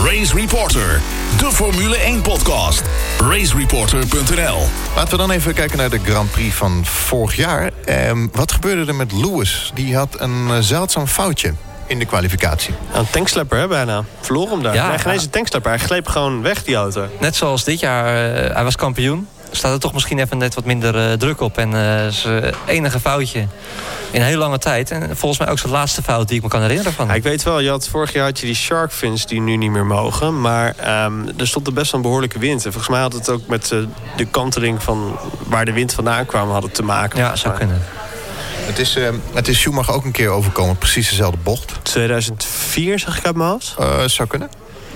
Race Reporter, de Formule 1-podcast. RaceReporter.nl Laten we dan even kijken naar de Grand Prix van vorig jaar. Ehm, wat gebeurde er met Lewis? Die had een uh, zeldzaam foutje in de kwalificatie. Een tankslepper, hè, bijna. Verloor hem daar. Ja, nee, geen eens een tankslepper. Hij greep gewoon weg, die auto. Net zoals dit jaar. Uh, hij was kampioen staat er toch misschien even net wat minder uh, druk op. En uh, zijn enige foutje in een hele lange tijd. En volgens mij ook zijn laatste fout die ik me kan herinneren van. Ja, ik weet wel, je had, vorig jaar had je die shark fins die nu niet meer mogen. Maar um, er stond er best wel een behoorlijke wind. En volgens mij had het ook met uh, de kanteling van waar de wind vandaan kwam had het te maken. Ja, zou kunnen. Het is, uh, het is Schumacher ook een keer overkomen, precies dezelfde bocht. 2004 zag ik uit mijn hoofd? Uh, zou kunnen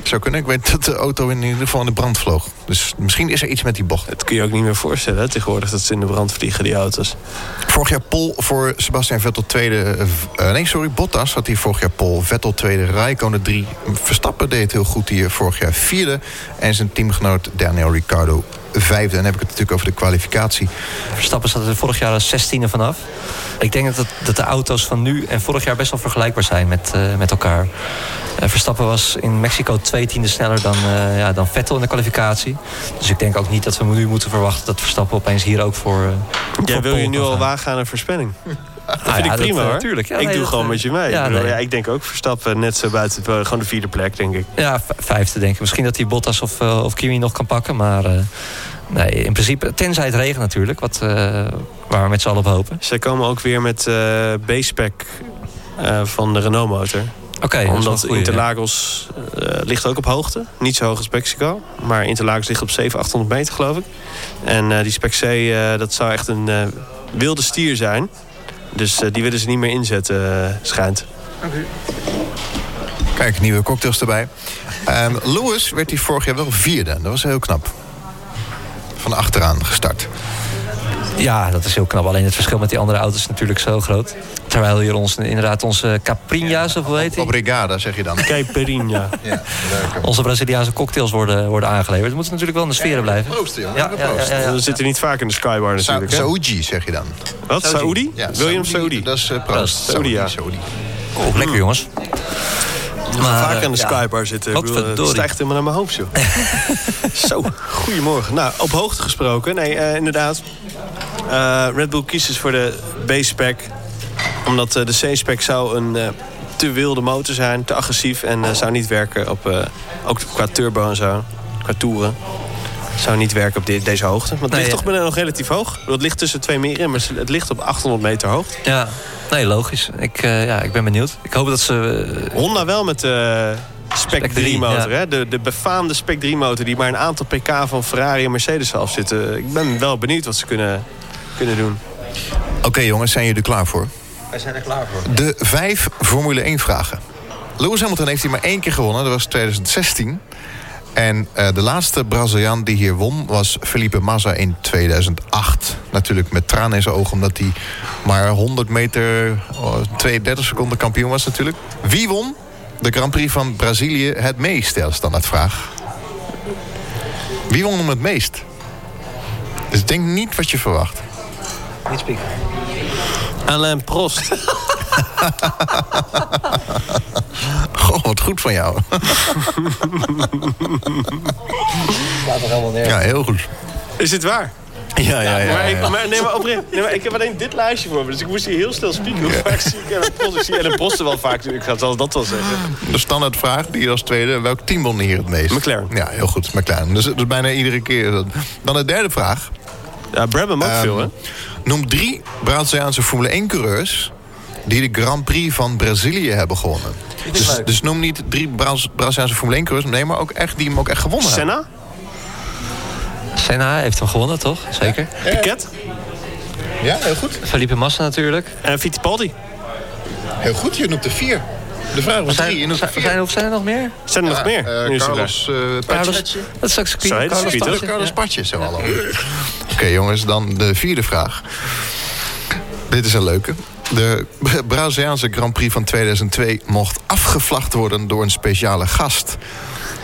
zou kunnen. Ik weet dat de auto in ieder geval in de brand vloog. Dus misschien is er iets met die bocht. Dat kun je ook niet meer voorstellen hè, tegenwoordig dat ze in de brand vliegen, die auto's. Vorig jaar Pol voor Sebastian Vettel tweede... Uh, nee, sorry, Bottas had hij vorig jaar Pol. Vettel tweede, Raikkonen drie. Verstappen deed het heel goed hier vorig jaar vierde. En zijn teamgenoot Daniel Ricciardo vijfde. En dan heb ik het natuurlijk over de kwalificatie. Verstappen zat er vorig jaar als zestiende vanaf. Ik denk dat, dat de auto's van nu en vorig jaar best wel vergelijkbaar zijn met, uh, met elkaar. Uh, Verstappen was in Mexico twee tiende sneller dan, uh, ja, dan Vettel in de kwalificatie. Dus ik denk ook niet dat we nu moeten verwachten dat Verstappen opeens hier ook voor. Jij wil je nu al wagen aan een voorspelling? Dat vind ah, ja, ik prima dat, hoor. Ja, ik nee, doe gewoon met je mee. Ja, ik, bedoel, nee. ja, ik denk ook Verstappen net zo buiten gewoon de vierde plek, denk ik. Ja, vijfde denk ik. Misschien dat hij Bottas of, uh, of Kimi nog kan pakken. Maar uh, nee, in principe, tenzij het regent natuurlijk. Wat, waar we met z'n allen op hopen. Zij komen ook weer met B-spec van de Renault motor. Okay, Omdat Interlagos uh, ligt ook op hoogte. Niet zo hoog als Mexico. Maar Interlagos ligt op 700, 800 meter geloof ik. En uh, die Spec C, uh, dat zou echt een wilde stier zijn. Dus die willen ze niet meer inzetten, schijnt. Okay. Kijk, nieuwe cocktails erbij. Um, Lewis werd hij vorig jaar wel vierde. Dat was heel knap. Van achteraan gestart. Ja, dat is heel knap. Alleen het verschil met die andere auto's is natuurlijk zo groot. Terwijl hier ons, inderdaad onze Caprinha's, of hoe heet die? Obrigada, zeg je dan. Caipirinha. [LAUGHS] ja, onze Braziliaanse cocktails worden, worden aangeleverd. We moeten natuurlijk wel in de sfeer blijven. Proosten, jongen. Ja, ja, ja, We zitten niet vaak in de skybar natuurlijk. Sa Saudi, zeg je dan. Wat? Saudi? Ja, William Saudi. Dat is uh, proost. Saudi, ja. Oh, lekker jongens. Maar, vaak aan de ja. skybar zitten. Wat het stijgt helemaal naar mijn hoofd, joh. [LAUGHS] Zo, goedemorgen. Nou, op hoogte gesproken. Nee, uh, inderdaad. Uh, Red Bull kiest dus voor de B-spec. Omdat uh, de C-spec zou een te wilde motor zijn, te agressief. En zou niet werken op, ook qua turbo en zo, qua toeren. Zou niet werken op de, deze hoogte. Want het nee, ligt ja. toch nog relatief hoog. Het ligt tussen twee meren, maar het ligt op 800 meter hoog. Ja, nee, logisch. Ik, ja, ik ben benieuwd. Ik hoop dat ze... Honda wel met... Spec 3 motor. Ja. Hè? De, de befaamde Spec 3 motor die maar een aantal pk van Ferrari en Mercedes afzitten. Ik ben wel benieuwd wat ze kunnen, kunnen doen. Oké okay, jongens, zijn jullie er klaar voor? Wij zijn er klaar voor. De vijf Formule 1 vragen. Lewis Hamilton heeft hij maar één keer gewonnen. Dat was 2016. En uh, de laatste Braziliaan die hier won was Felipe Massa in 2008. Natuurlijk met tranen in zijn ogen, omdat hij maar 100 meter, oh, 32 seconden kampioen was natuurlijk. Wie won de Grand Prix van Brazilië het meest? Ja, dat vraag. Wie won hem het meest? Dus denk niet wat je verwacht. Niet spieken. Alain Prost. [LAUGHS] Wat goed van jou. [LAUGHS] Laat er helemaal neer. Ja, heel goed. Is het waar? Ja, ja, ja. Maar, ik, maar, nee, maar oprecht, nee, maar ik heb alleen dit lijstje voor me. Dus ik moest hier heel snel spieken. Hoe vaak zie ik Ellen Prost? Ik zie Ellen Prost wel vaak. Ik ga het dat wel zeggen. De standaardvraag, die als tweede. Welk team won hier het meest? McLaren. Ja, heel goed. McLaren. Dus, dus bijna iedere keer. Dan de derde vraag. Ja, Brabham ook um, veel, hè? Noem drie Braziliaanse Formule 1-coureurs... die de Grand Prix van Brazilië hebben gewonnen. Dus, dus, noem niet drie Braziliaanse Formule 1-coureurs... nee, maar ook echt, die hem ook echt gewonnen Senna? hebben. Senna heeft hem gewonnen, toch? Zeker. Ja. Piquet? Ja, heel goed. Felipe Massa natuurlijk. En Fittipaldi? Heel goed, je noemt er vier. De vraag was Zijn, drie. En dat zijn, of zijn er nog meer? Zijn er nog meer? Nu is het Carlos eh Carlos, Patje. dat is ook circuit. Carlos Patje? Carlos. Patje, zo hallo. Oké jongens, dan de vierde vraag. Dit is een leuke. De Braziliaanse Grand Prix van 2002 mocht afgevlacht worden door een speciale gast.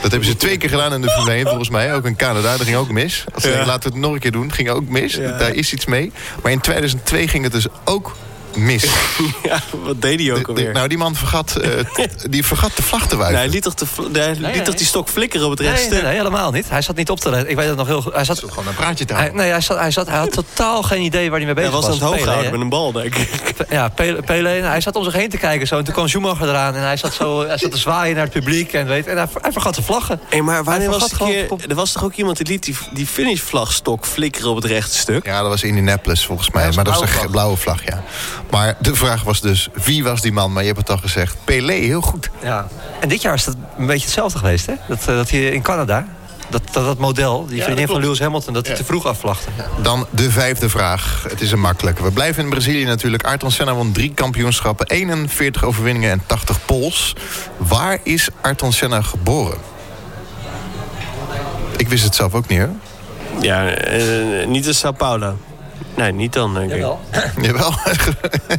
Dat hebben ze twee keer gedaan in de Formule 1, volgens mij. Ook in Canada, dat ging ook mis. Als ze Ja. laten we het nog een keer doen, ging ook mis. Ja. Daar is iets mee. Maar in 2002 ging het dus ook mis. [LAUGHS] Ja, wat deed hij ook De- de- alweer? nou, die man vergat, eh, [LAUGHS] die vergat de vlag te Nee, wuiven. hij liet toch, de, hij liet nee. toch die stok flikkeren op het Nee, rechtste? nee, nee, helemaal niet. Hij zat niet op te letten. Ik weet het nog heel goed. Hij zat, Gewoon een praatje te hij, nee, hij, zat, hij, zat, hij had totaal geen idee waar hij mee bezig Hij was aan het hoog Pelé, houden hè? met een bal, denk ik. Ja, Pele, Pele, hij zat om zich heen te kijken zo. En toen kwam Schumacher eraan. En hij zat, zo, hij zat te zwaaien naar het publiek. En, weet, en hij, hij vergat te vlaggen. Hey, maar wanneer was het keer... Er was toch ook iemand die liet die, die finishvlagstok flikkeren op het rechte stuk? Ja, dat was Indianapolis volgens mij. Ja, dat maar dat was een blauwe vlag, ja. Maar de vraag was dus, wie was die man? Maar je hebt het al gezegd. Pelé, heel goed. Ja. En dit jaar is dat een beetje hetzelfde geweest. Hè? Dat, eh, dat hij in Canada, dat, dat, dat model, die vriendin van Lewis Hamilton... dat hij te vroeg afvlachte. Dan de vijfde vraag. Het is een makkelijke. We blijven in Brazilië natuurlijk. Ayrton Senna won drie kampioenschappen, 41 overwinningen en 80 pols. Waar is Ayrton Senna geboren? Ik wist het zelf ook niet, hoor. Ja, eh, niet in Sao Paulo. Nee, niet dan, denk ik. Jawel. [LAUGHS] Jawel.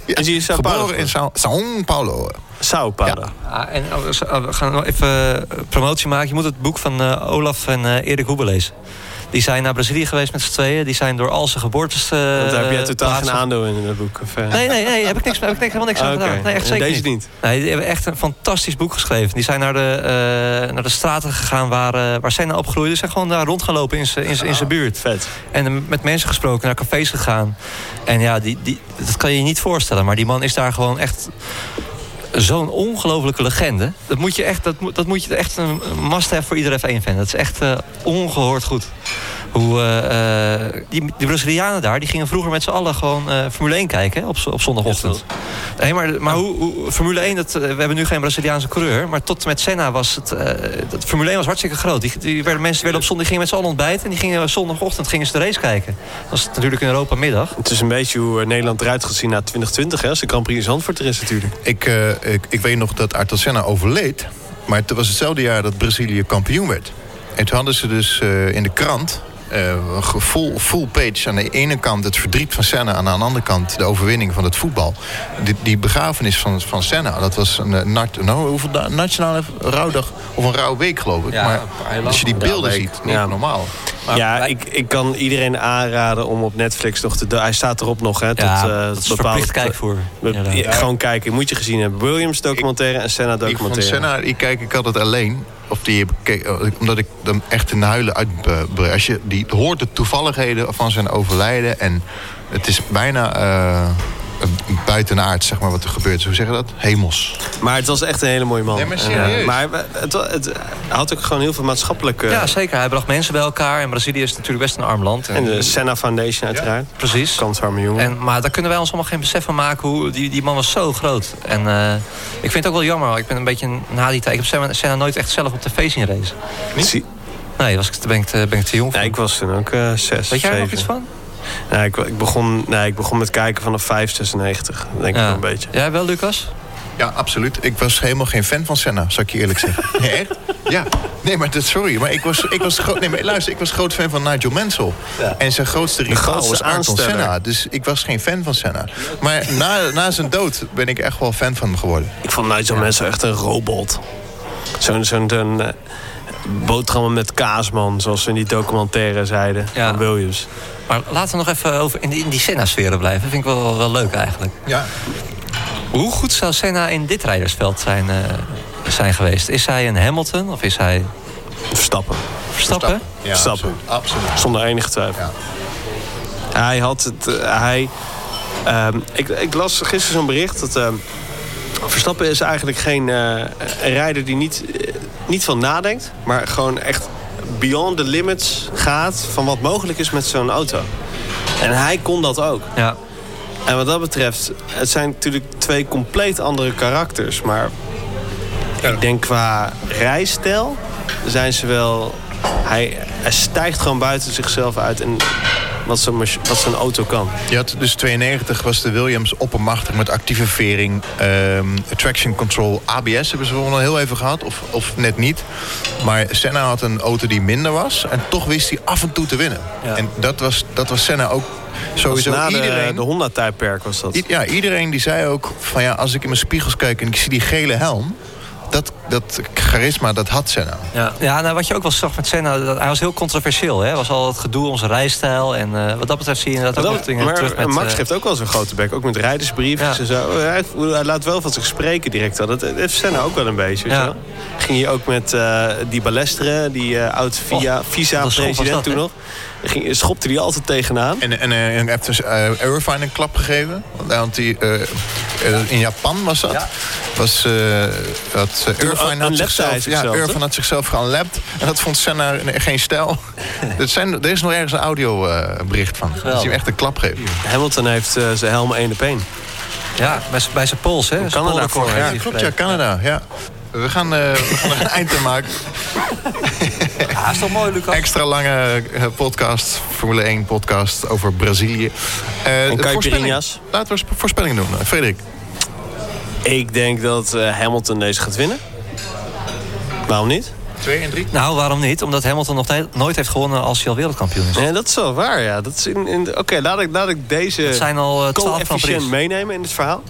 Ja, [LAUGHS] Is hij in Sao Paulo Geboren in Sao, Paulo. Sao Paulo. Ah, en oh, oh, we gaan nog even eh, promotie maken. Je moet het boek van eh, Olaf en eh, Erik Hoebe lezen. Die zijn naar Brazilië geweest met z'n tweeën. Die zijn door al zijn geboortes... eh, Want daar heb jij totaal geen aandeel in in dat boek. Of, eh? Nee, nee, nee, heb ik, niks, heb ik niks, helemaal niks aan Ah, oké. gedaan. Nee, echt zeker Deze niet. niet. Nee, die hebben echt een fantastisch boek geschreven. Die zijn naar de, eh, naar de straten gegaan waar, waar Senna opgroeide. Ze zijn gewoon daar rondgelopen in zijn in zijn- in zijn buurt. Vet. En met mensen gesproken, naar cafés gegaan. En ja, die, die, dat kan je je niet voorstellen. Maar die man is daar gewoon echt zo'n ongelofelijke legende. Dat moet je echt, dat, moet- dat moet je echt een must-have voor iedere F1-fan. Dat is echt eh, ongehoord goed. Hoe, eh, eh, die, die Brazilianen daar, die gingen vroeger met z'n allen gewoon eh, Formule 1 kijken hè, op, op zondagochtend. Nee, maar, maar hoe, hoe, Formule 1, dat, we hebben nu geen Braziliaanse coureur. Maar tot met Senna was het. eh, dat Formule 1 was hartstikke groot. Die, die werden, mensen werden op zondag, die gingen met z'n allen ontbijten. En die gingen zondagochtend gingen ze de race kijken. Dat was natuurlijk in Europa middag. Het is een beetje hoe Nederland eruit gaat zien na 2020, hè, als de Grand Prix in Zandvoort er is natuurlijk. Ik, eh, ik, ik weet nog dat Ayrton Senna overleed. Maar het was hetzelfde jaar dat Brazilië kampioen werd. En toen hadden ze dus eh, in de krant... eh, full, full page aan de ene kant het verdriet van Senna... en aan de andere kant de overwinning van het voetbal. Die, die begrafenis van, van Senna, dat was een eh, nat, nou, hoeveel nationale rouwdag... of een rouwweek, geloof ik. Ja, maar als je die beelden ziet, niet Ja. normaal. Maar ja, ik, ik kan iedereen aanraden om op Netflix nog te... Hij staat erop nog, hè. Tot, ja, eh, dat is tot verplicht kijkvoer. Be- inderdaad. ja, gewoon kijken, moet je gezien hebben. Williams documentaire en Senna Ik van documentaire. Senna, ik kijk ik altijd alleen. Of die, gekeken, omdat ik dan echt in huilen uitbreid. Als je die hoort de toevalligheden van zijn overlijden. En het is bijna eh buitenaard, zeg maar, wat er gebeurt. Hoe zeg je dat? Hemels. Maar het was echt een hele mooie man. Nee, maar En, serieus. maar het, het, hij had ook gewoon heel veel maatschappelijke... Ja, zeker. Hij bracht mensen bij elkaar. En Brazilië is natuurlijk best een arm land. En de Senna Foundation uiteraard. Precies. Kansarme jongen. En, maar daar kunnen wij ons allemaal geen besef van maken. Hoe, die, die man was zo groot. En eh, ik vind het ook wel jammer. Ik ben een beetje na die tijd... Ik heb Senna, Senna nooit echt zelf op tv zien racen. Zie- Nee, was ik, daar ben ik, te, ben ik te jong voor. Ja, ik was toen ook eh zes, Weet jij er nog iets van? Ja, ik, ik, begon, nee, ik begon met kijken vanaf 5, 96. Denk ik wel een beetje. Jij wel, Lucas? Ja, absoluut. Ik was helemaal geen fan van Senna, zou ik je eerlijk zeggen. [LAUGHS] Nee, echt? Ja. Nee, maar dat, sorry. Maar ik was, ik was groot... Nee, maar luister, ik was groot fan van Nigel Mansell. En zijn grootste rivaal was Ayrton. Senna. Dus ik was geen fan van Senna. Maar na, na zijn dood ben ik echt wel fan van hem geworden. Ik vond Nigel Mansell echt een robot. Zo'n zo'n zo'n, eh, boterhammen met kaasman, zoals ze in die documentaire zeiden Ja. van Williams. Maar laten we nog even over in die, in die Senna-sferen blijven. Dat vind ik wel, wel leuk eigenlijk. Ja. Hoe goed zou Senna in dit rijdersveld zijn, eh, zijn geweest? Is hij een Hamilton of is hij Verstappen, Verstappen? Ja, Verstappen. Absoluut. zonder enige twijfel. Ja. Hij had het... eh, hij, ehm, ik, ik las gisteren zo'n bericht dat... ehm, Verstappen is eigenlijk geen eh, een rijder die niet, niet van nadenkt... maar gewoon echt beyond the limits gaat... van wat mogelijk is met zo'n auto. En hij kon dat ook. Ja. En wat dat betreft, het zijn natuurlijk twee compleet andere karakters. Maar ik denk qua rijstijl zijn ze wel Hij, hij stijgt gewoon buiten zichzelf uit en wat mach- wat auto kan. Je had dus 92 was de Williams oppermachtig met actieve vering, ehm, traction control, ABS hebben ze wel nog heel even gehad, of, of net niet. Maar Senna had een auto die minder was en toch wist hij af en toe te winnen. Ja. En dat was, dat was Senna ook sowieso. na de, iedereen, de Honda-tijdperk was dat. I- Ja, iedereen die zei ook van ja, als ik in mijn spiegels kijk en ik zie die gele helm, dat, dat charisma, dat had Senna. Ja, ja nou, wat je ook wel zag met Senna, dat, hij was heel controversieel. Hè? was al het gedoe om zijn rijstijl. En eh, wat dat betreft zie je inderdaad ook Dat- dingen maar terug met... Max eh, geeft ook wel zo'n grote bek. Ook met rijdersbriefjes Ja. en zo. Hij, hij laat wel van zich spreken direct al. Dat heeft Senna ook wel een beetje. Ja. je. Ging hij ook met eh, die Balestre, die eh, oud Och, via, wat een schop visa-president was dat, toen hè? nog. Ging, schopte hij altijd tegenaan. En, en, eh, en heeft dus eh, Irvine een klap gegeven. Want die, eh, in Japan was dat. Ja. Was, dat Irvine, had zichzelf, ja, Irvine had zichzelf. En dat vond Senna geen stijl. [LAUGHS] er, zijn, er is nog ergens een audiobericht van. Dat hij hem echt een klap geeft. Hamilton heeft eh, zijn helm 1 op 1. Ja, bij, zijn pols, hè? Canada polrecord vorig jaar. hij Klopt, ja. Canada. Ja. We gaan, eh, we gaan er een eind aan maken. Ja, is toch mooi, Lucas? Extra lange eh, podcast, Formule 1 podcast over Brazilië. Eh, En. Laten we een voorspelling doen. Frederik. Ik denk dat eh, Hamilton deze gaat winnen. Waarom niet? 2 en 3. Nou, waarom niet? Omdat Hamilton nog nooit heeft gewonnen als hij al wereldkampioen is. Nee, dat is wel waar, ja. Dat is in, in, Oké, laat, ik, laat ik deze Het zijn al eh, 12 Grand co-efficiënt Prix. meenemen in het verhaal.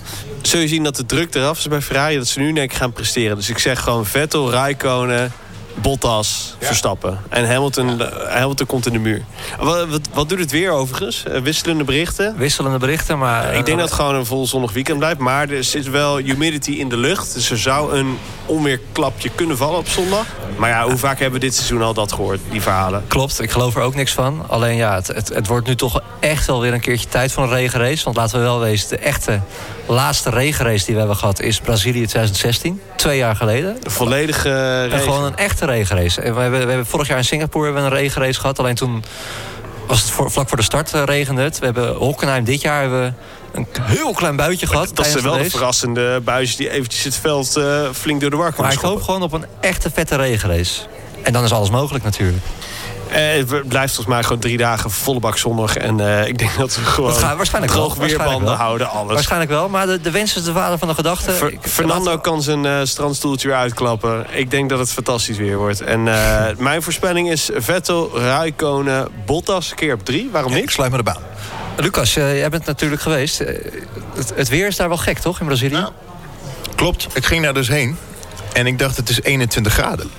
Zul je zien dat de druk eraf is bij Ferrari... dat ze nu denk ik gaan presteren. Dus ik zeg gewoon Vettel, Raikkonen, Bottas, Verstappen. En Hamilton, Hamilton komt in de muur. Wat, wat, wat doet het weer overigens? Eh, wisselende berichten? Wisselende berichten, maar... ik denk eh, dat het gewoon een vol zonnig weekend blijft. Maar er zit wel humidity in de lucht. Dus er zou een onweerklapje kunnen vallen op zondag. Maar ja, hoe vaak hebben we dit seizoen al dat gehoord, die verhalen? Klopt, ik geloof er ook niks van. Alleen ja, het, het, het wordt nu toch echt wel weer een keertje tijd voor een regenrace. Want laten we wel wezen, de echte laatste regenrace die we hebben gehad... is Brazilië 2016, twee jaar geleden. Een volledige En regen. gewoon een echte regenrace. En we hebben, we hebben vorig jaar in Singapore hebben we een regenrace gehad. Alleen toen was het voor, vlak voor de start eh, regende het. We hebben Hockenheim dit jaar hebben we een heel klein buitje gehad. Dat zijn tijdens wel de verrassende buisjes die eventjes het veld eh, flink door de war Maar ik hoop gewoon op een echte vette regenrace. En dan is alles mogelijk natuurlijk. Eh, het blijft volgens mij gewoon drie dagen volle bak zonnig. En eh, ik denk dat we gewoon Dat gaat waarschijnlijk wel, droog waarschijnlijk weerbanden wel. houden. Alles. Waarschijnlijk wel, maar de, de wens is de vader van de gedachte. Fer- Ik- Fernando kan zijn eh, strandstoeltje weer uitklappen. Ik denk dat het fantastisch weer wordt. En eh, [LAUGHS] mijn voorspelling is Vettel, Raikkonen, Bottas keer op drie. Waarom Ik niet? sluit me de baan. Lucas, eh, jij bent natuurlijk geweest. Het, het weer is daar wel gek, toch, in Brazilië? Ja. Klopt. Ik ging daar dus heen. En ik dacht, het is 21 graden.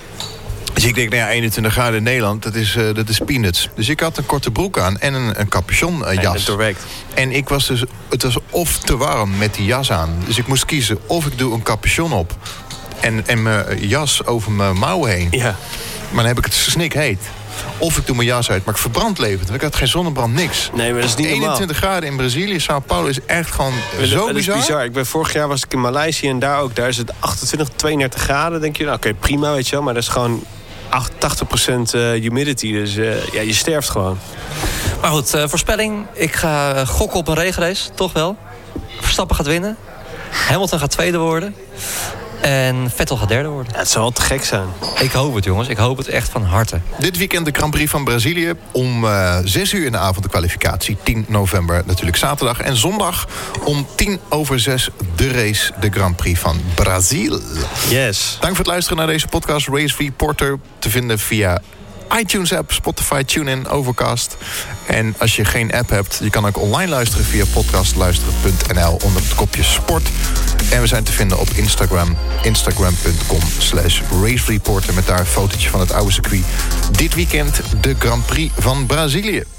Dus ik denk, nou ja, 21 graden in Nederland, dat is, eh, dat is peanuts. Dus ik had een korte broek aan en een, een capuchon eh, Nee, jas. dat doorweekt. En ik was dus, het was of te warm met die jas aan. Dus ik moest kiezen of ik doe een capuchon op. En, en mijn jas over mijn mouwen heen. Ja. Maar dan heb ik het snik heet. Of ik doe mijn jas uit, maar ik verbrand levend. Ik had geen zonnebrand, niks. Nee, maar dat is niet normaal. 21 graden in Brazilië, Sao Paulo is echt gewoon zo dat is bizar. bizar. Ik ben, vorig jaar was ik in Maleisië en daar ook. Daar is het 28, 32 graden. denk je, nou, oké, prima, weet je wel. Maar dat is gewoon 88% eh, humidity. Dus eh, ja, je sterft gewoon. Maar goed, eh, voorspelling. Ik ga gokken op een regenrace, toch wel. Verstappen gaat winnen. Hamilton gaat tweede worden. En Vettel gaat derde worden. Ja, het zou wel te gek zijn. Ik hoop het, jongens. Ik hoop het echt van harte. Dit weekend de Grand Prix van Brazilië. Om eh 6 uur in de avond de kwalificatie. 10 november natuurlijk zaterdag. En zondag om 10 over 6 de race. De Grand Prix van Brazil. Yes. Dank voor het luisteren naar deze podcast. Race Reporter te vinden via iTunes app, Spotify, TuneIn, Overcast. En als je geen app hebt, je kan ook online luisteren via podcastluisteren.nl onder het kopje sport. En we zijn te vinden op Instagram, instagram.com slash racereporter... met daar een fotootje van het oude circuit. Dit weekend de Grand Prix van Brazilië.